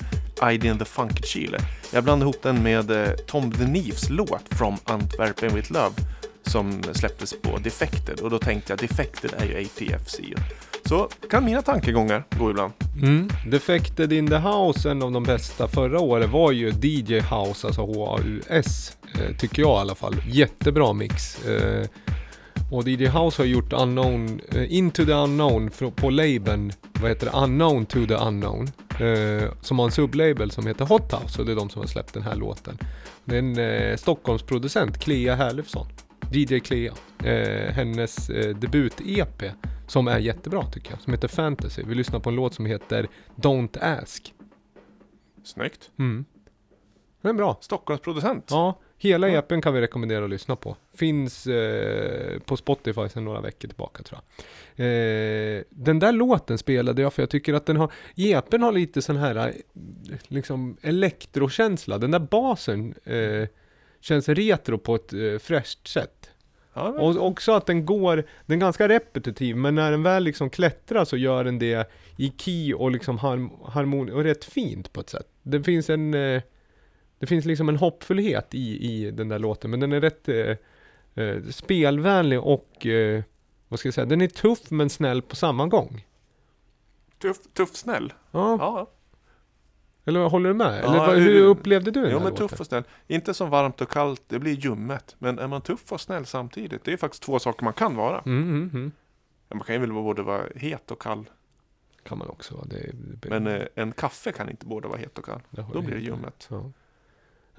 ID and the Funk Chile. Jag blandade ihop den med eh, Tom the Neefs låt From Antwerpen with Love som släpptes på Defected och då tänkte jag Defected är ju ATFC. Så kan mina tankegångar gå ibland. Mm. Defected in the House, en av de bästa förra året, var ju DJ House, alltså H-A-U-S, eh, tycker jag i alla fall. Jättebra mix. Eh, och DJ House har gjort Unknown, eh, Into the Unknown på labeln, vad heter det, Unknown to the Unknown. Eh, som har en sublabel som heter Hot House och det är de som har släppt den här låten. Det är en eh, Stockholmsproducent, Clea Herlufsson. DJ Clea. Hennes debut-EP som är jättebra tycker jag, som heter Fantasy. Vi lyssnar på en låt som heter Don't Ask. Snyggt. Mm. Den är bra. Stockholmsproducent. Ja, hela Ja. EPn kan vi rekommendera att lyssna på. Finns eh, på Spotify sedan några veckor tillbaka tror jag. Eh, den där låten spelade jag för jag tycker att den har, EPn har lite sån här eh, liksom elektrokänsla. Den där basen eh, känns retro på ett eh, fräscht sätt. Ja, men- Och också att den går, den är ganska repetitiv, men när den väl liksom klättrar så gör den det i key och liksom harm, harmon och rätt fint på ett sätt. Det finns en, eh, det finns liksom en hoppfullhet i, i den där låten, men den är rätt eh, eh, spelvänlig och, eh, vad ska jag säga, den är tuff men snäll på samma gång. Tuff, tuff snäll. Ja, Ja, eller håller du med? Eller Ja, hur hur- upplevde du den jo men låten? tuff och snäll. Inte som varmt och kallt, det blir ljummet. Men är man tuff och snäll samtidigt, det är faktiskt två saker man kan vara. Mm, mm, mm. Man kan ju väl både vara het och kall. Kan man också vara. Det, det, Men eh, en kaffe kan inte både vara het och kall. Då blir det ljummet. Ja.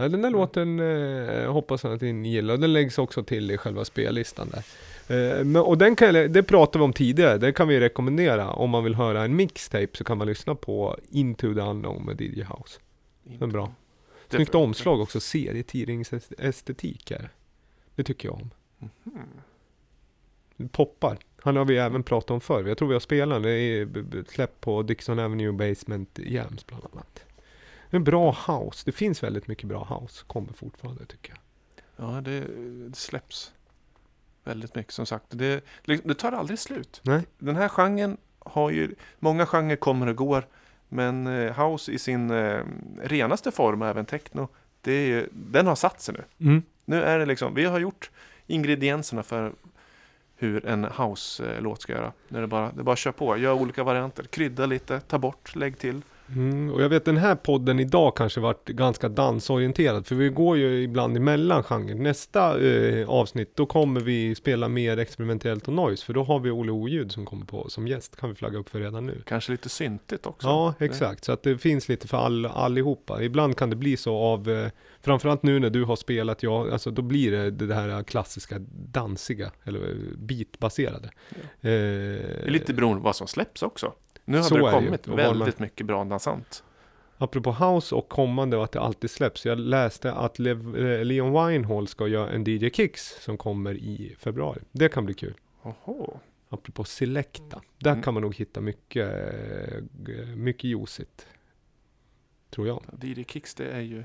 Ja, den där låten eh, hoppas jag att ni gillar. Den läggs också till i själva spellistan där. Eh, men, och den kan, det pratade vi om tidigare. Det kan vi rekommendera. Om man vill höra en mixtape så kan man lyssna på Into the Unknown med DJ House. Den är bra. Snyggt omslag också. Serietidningsestetik är det. Tycker jag om. Det poppar. Han har vi även pratat om förr. Jag tror vi har spelat den. Det är släppt på Dixon Avenue Basement Jams bland annat. En bra house. Det finns väldigt mycket bra house. Kommer fortfarande tycker jag. Ja, det, det släpps väldigt mycket som sagt. Det, det tar aldrig slut. Nej. Den här genren har ju, många genrer kommer och går. Men eh, house i sin eh, renaste form, även techno, det är, den har satt sig nu. Mm. Nu är det liksom, vi har gjort ingredienserna för hur en house-låt ska göra. Nu är det bara, det är bara att köra på, gör olika varianter, krydda lite, ta bort, lägg till. Mm, och jag vet den här podden idag kanske varit ganska dansorienterad. För vi går ju ibland emellan genrer. Nästa eh, avsnitt då kommer vi spela mer experimentellt och noise. För då har vi Olle Oljud som kommer på som gäst. Kan vi flagga upp för redan nu. Kanske lite syntigt också. Ja, Det- exakt. Så att det finns lite för all, allihopa. Ibland kan det bli så av, eh, framförallt nu när du har spelat, ja, alltså då blir det det här klassiska dansiga, eller eh, beatbaserade. Eh, Det är lite beroende på vad som släpps också. Nu har det det kommit Och vad man- väldigt mycket bra dansant. Apropå house och kommande och att det alltid släpps. Jag läste att Lev, eh, Leon Winehall ska göra en DJ Kicks som kommer i februari. Det kan bli kul. Oho. Apropå Selecta. Där Mm. kan man nog hitta mycket, eh, mycket juicigt. Tror jag. DJ Kicks, det är ju...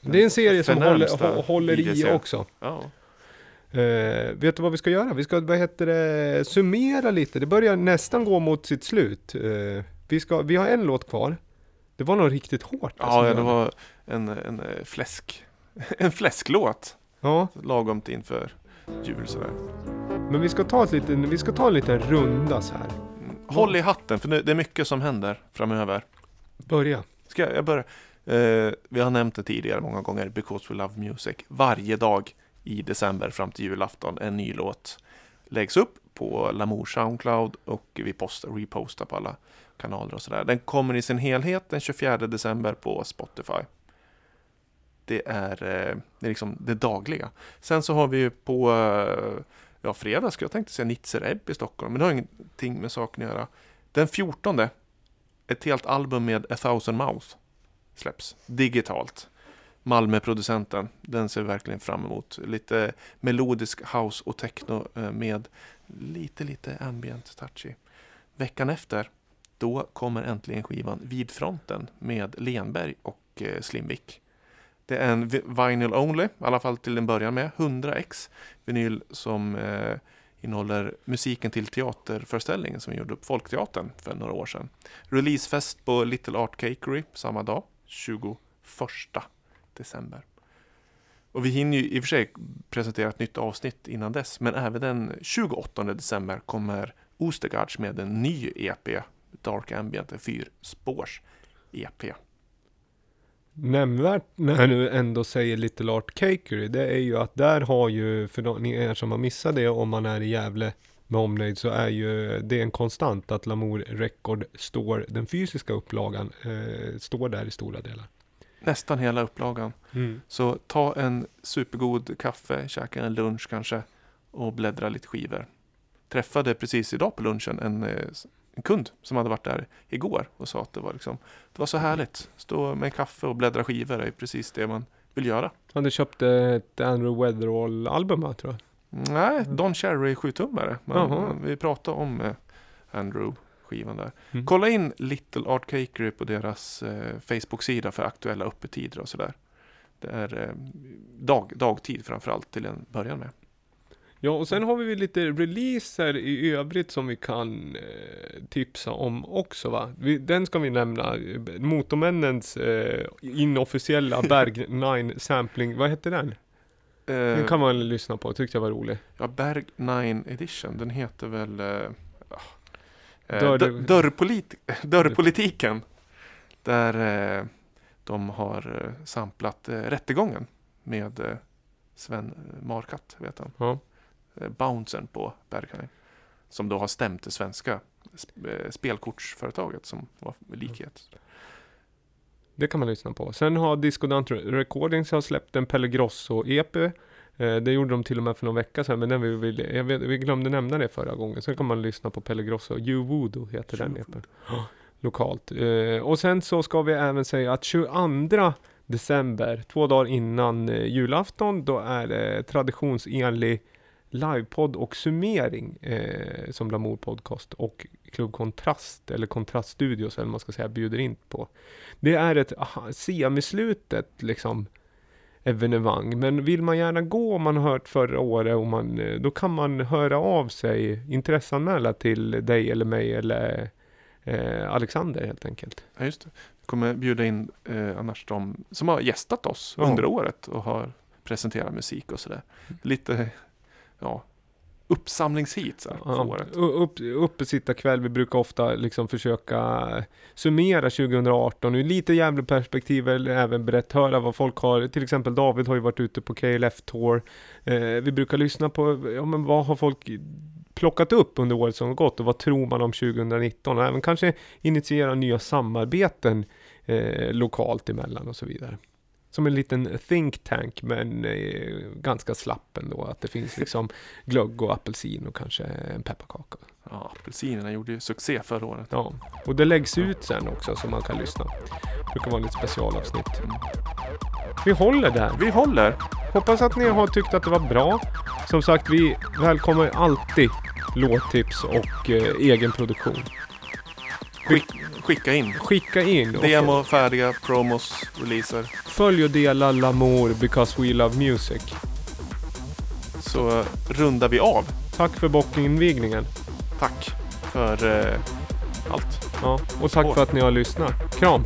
Det är en serie som håller, håller i också. Ja. Eh, vet du vad vi ska göra? Vi ska, vad heter det, summera lite. Det börjar nästan gå mot sitt slut. Eh, vi, ska, vi har en låt kvar. Det var nog riktigt hårt. Ja, alltså. ja, det var en, en eh, fläsk. En fläsklåt. ja, Lagom till inför jul sådär. men vi ska ta, ett liten, vi ska ta en liten runda så här. Mm. Håll i hatten, för det är mycket som händer framöver. Börja. Ska jag, jag börja? Eh, vi har nämnt det tidigare många gånger, Because We Love Music. Varje dag i december fram till julafton, en ny låt läggs upp på Lamour Soundcloud och vi postar, repostar på alla kanaler och sådär. Den kommer i sin helhet den 24 december på Spotify. Det är, eh, det är liksom det dagliga. Sen så har vi ju på eh, ja, fredag, ska jag tänkte säga Nitzer Ebb i Stockholm, men det har ingenting med saken att göra. Den 14 ett helt album med A thousand mouth släpps digitalt. Malmö-producenten, den ser vi verkligen fram emot. Lite melodisk house och techno eh, med lite, lite ambient touchy. Veckan efter, då kommer äntligen skivan Vid fronten med Lenberg och eh, Slimvik. Det är en vinyl only, i alla fall till en början med, 100x vinyl som eh, innehåller musiken till teaterföreställningen som vi gjorde upp Folkteatern för några år sedan. Releasefest på Little Art Cakery samma dag, 21 december. Och vi hinner ju i och för sig presentera ett nytt avsnitt innan dess, men även den 28 december kommer Ostergards med en ny EP, Dark Ambient, en fyrspårs-EP. Nämnvärt när du ändå säger Little Art Cakery, det är ju att där har ju, för de, ni er som har missat det, om man är i Gävle med omnejd, så är ju det en konstant att Lamour Record står, den fysiska upplagan, eh, står där i stora delar. Nästan hela upplagan. Så ta en supergod kaffe, käka en lunch kanske och bläddra lite skivor. Träffade precis idag på lunchen en, eh, en kund som hade varit där igår och sa att det var, liksom, det var så härligt. Stå med kaffe och bläddra skivor är precis det man vill göra. Han hade köpt ett Andrew Weatherall-album tror jag. Nej, Don Cherry 7-tummare. Jaha. Men Vi pratade om eh, Andrew-skivan där. Mm. Kolla in Little Art Cakery på deras eh, Facebook-sida för aktuella öppettider och sådär. Det är eh, dag, dagtid framförallt till en början med. Ja, och sen har vi lite releaser i övrigt som vi kan eh, tipsa om också va? Vi, den ska vi nämna, eh, Motormännens eh, inofficiella Berg 9 sampling, vad hette den? Den Eh, kan man lyssna på, tyckte jag var rolig. Ja, Berg 9 edition, den heter väl eh, Dörr- dörr, dörrpolit, Dörrpolitiken. Där eh, de har eh, samplat eh, rättegången med eh, Sven Markatt, vet han. Ja. Eh, bouncern på Berghain. Som då har stämt det svenska sp- eh, spelkortsföretaget som var likhet. Det kan man lyssna på. Sen har Disco Dante Recordings har släppt en Pelle Grosso-EP. Eh, det gjorde de till och med för någon vecka sedan, men den vi, vill, jag vet, vi glömde nämna det förra gången. Sen kan man lyssna på Pelle Grosso. You Voodoo heter den. Ja, Lokalt. Eh, och sen så ska vi även säga att 22 december, två dagar innan eh, julafton, då är det traditionsenlig livepodd och summering eh, som Lamour Podcast och Klubb Kontrast, eller Kontraststudios eller man ska säga, bjuder in på. Det är ett aha, semislutet liksom evenemang. Men vill man gärna gå om man har hört förra året, och man, eh, då kan man höra av sig, intresseanmäla till dig eller mig eller eh, Alexander helt enkelt. Ja, just det. Vi kommer bjuda in eh, annars de som har gästat oss Ja. under året och har presenterat musik och sådär. Lite ja, uppsamlingshit så här, för Ja, året. u- upp, uppesittarkväll, vi brukar ofta liksom försöka summera 2018 ur lite jävla perspektiv eller även berätta, höra vad folk har, till exempel David har ju varit ute på KLF Tour. Eh, vi brukar lyssna på, ja men vad har folk plockat upp under året som gått och vad tror man om 2019 och även kanske initiera nya samarbeten eh, lokalt emellan och så vidare. Som en liten think tank men eh, ganska slapp ändå. Att det finns liksom glögg och apelsin och kanske en pepparkaka. Ja, apelsinerna gjorde ju succé förra året. Ja, och det läggs ut sen också så man kan lyssna. Det brukar vara lite specialavsnitt. Vi håller där. Vi håller! Hoppas att ni har tyckt att det var bra. Som sagt, vi välkomnar alltid låttips och eh, egen produktion. Skick, skicka in. Skicka in Demo, färdiga, promos, releaser. följ och dela Lamour because we love music. Så rundar vi av. Tack för bockinvigningen. Tack för eh, allt. Ja, och tack Skål. för att ni har lyssnat. Kram!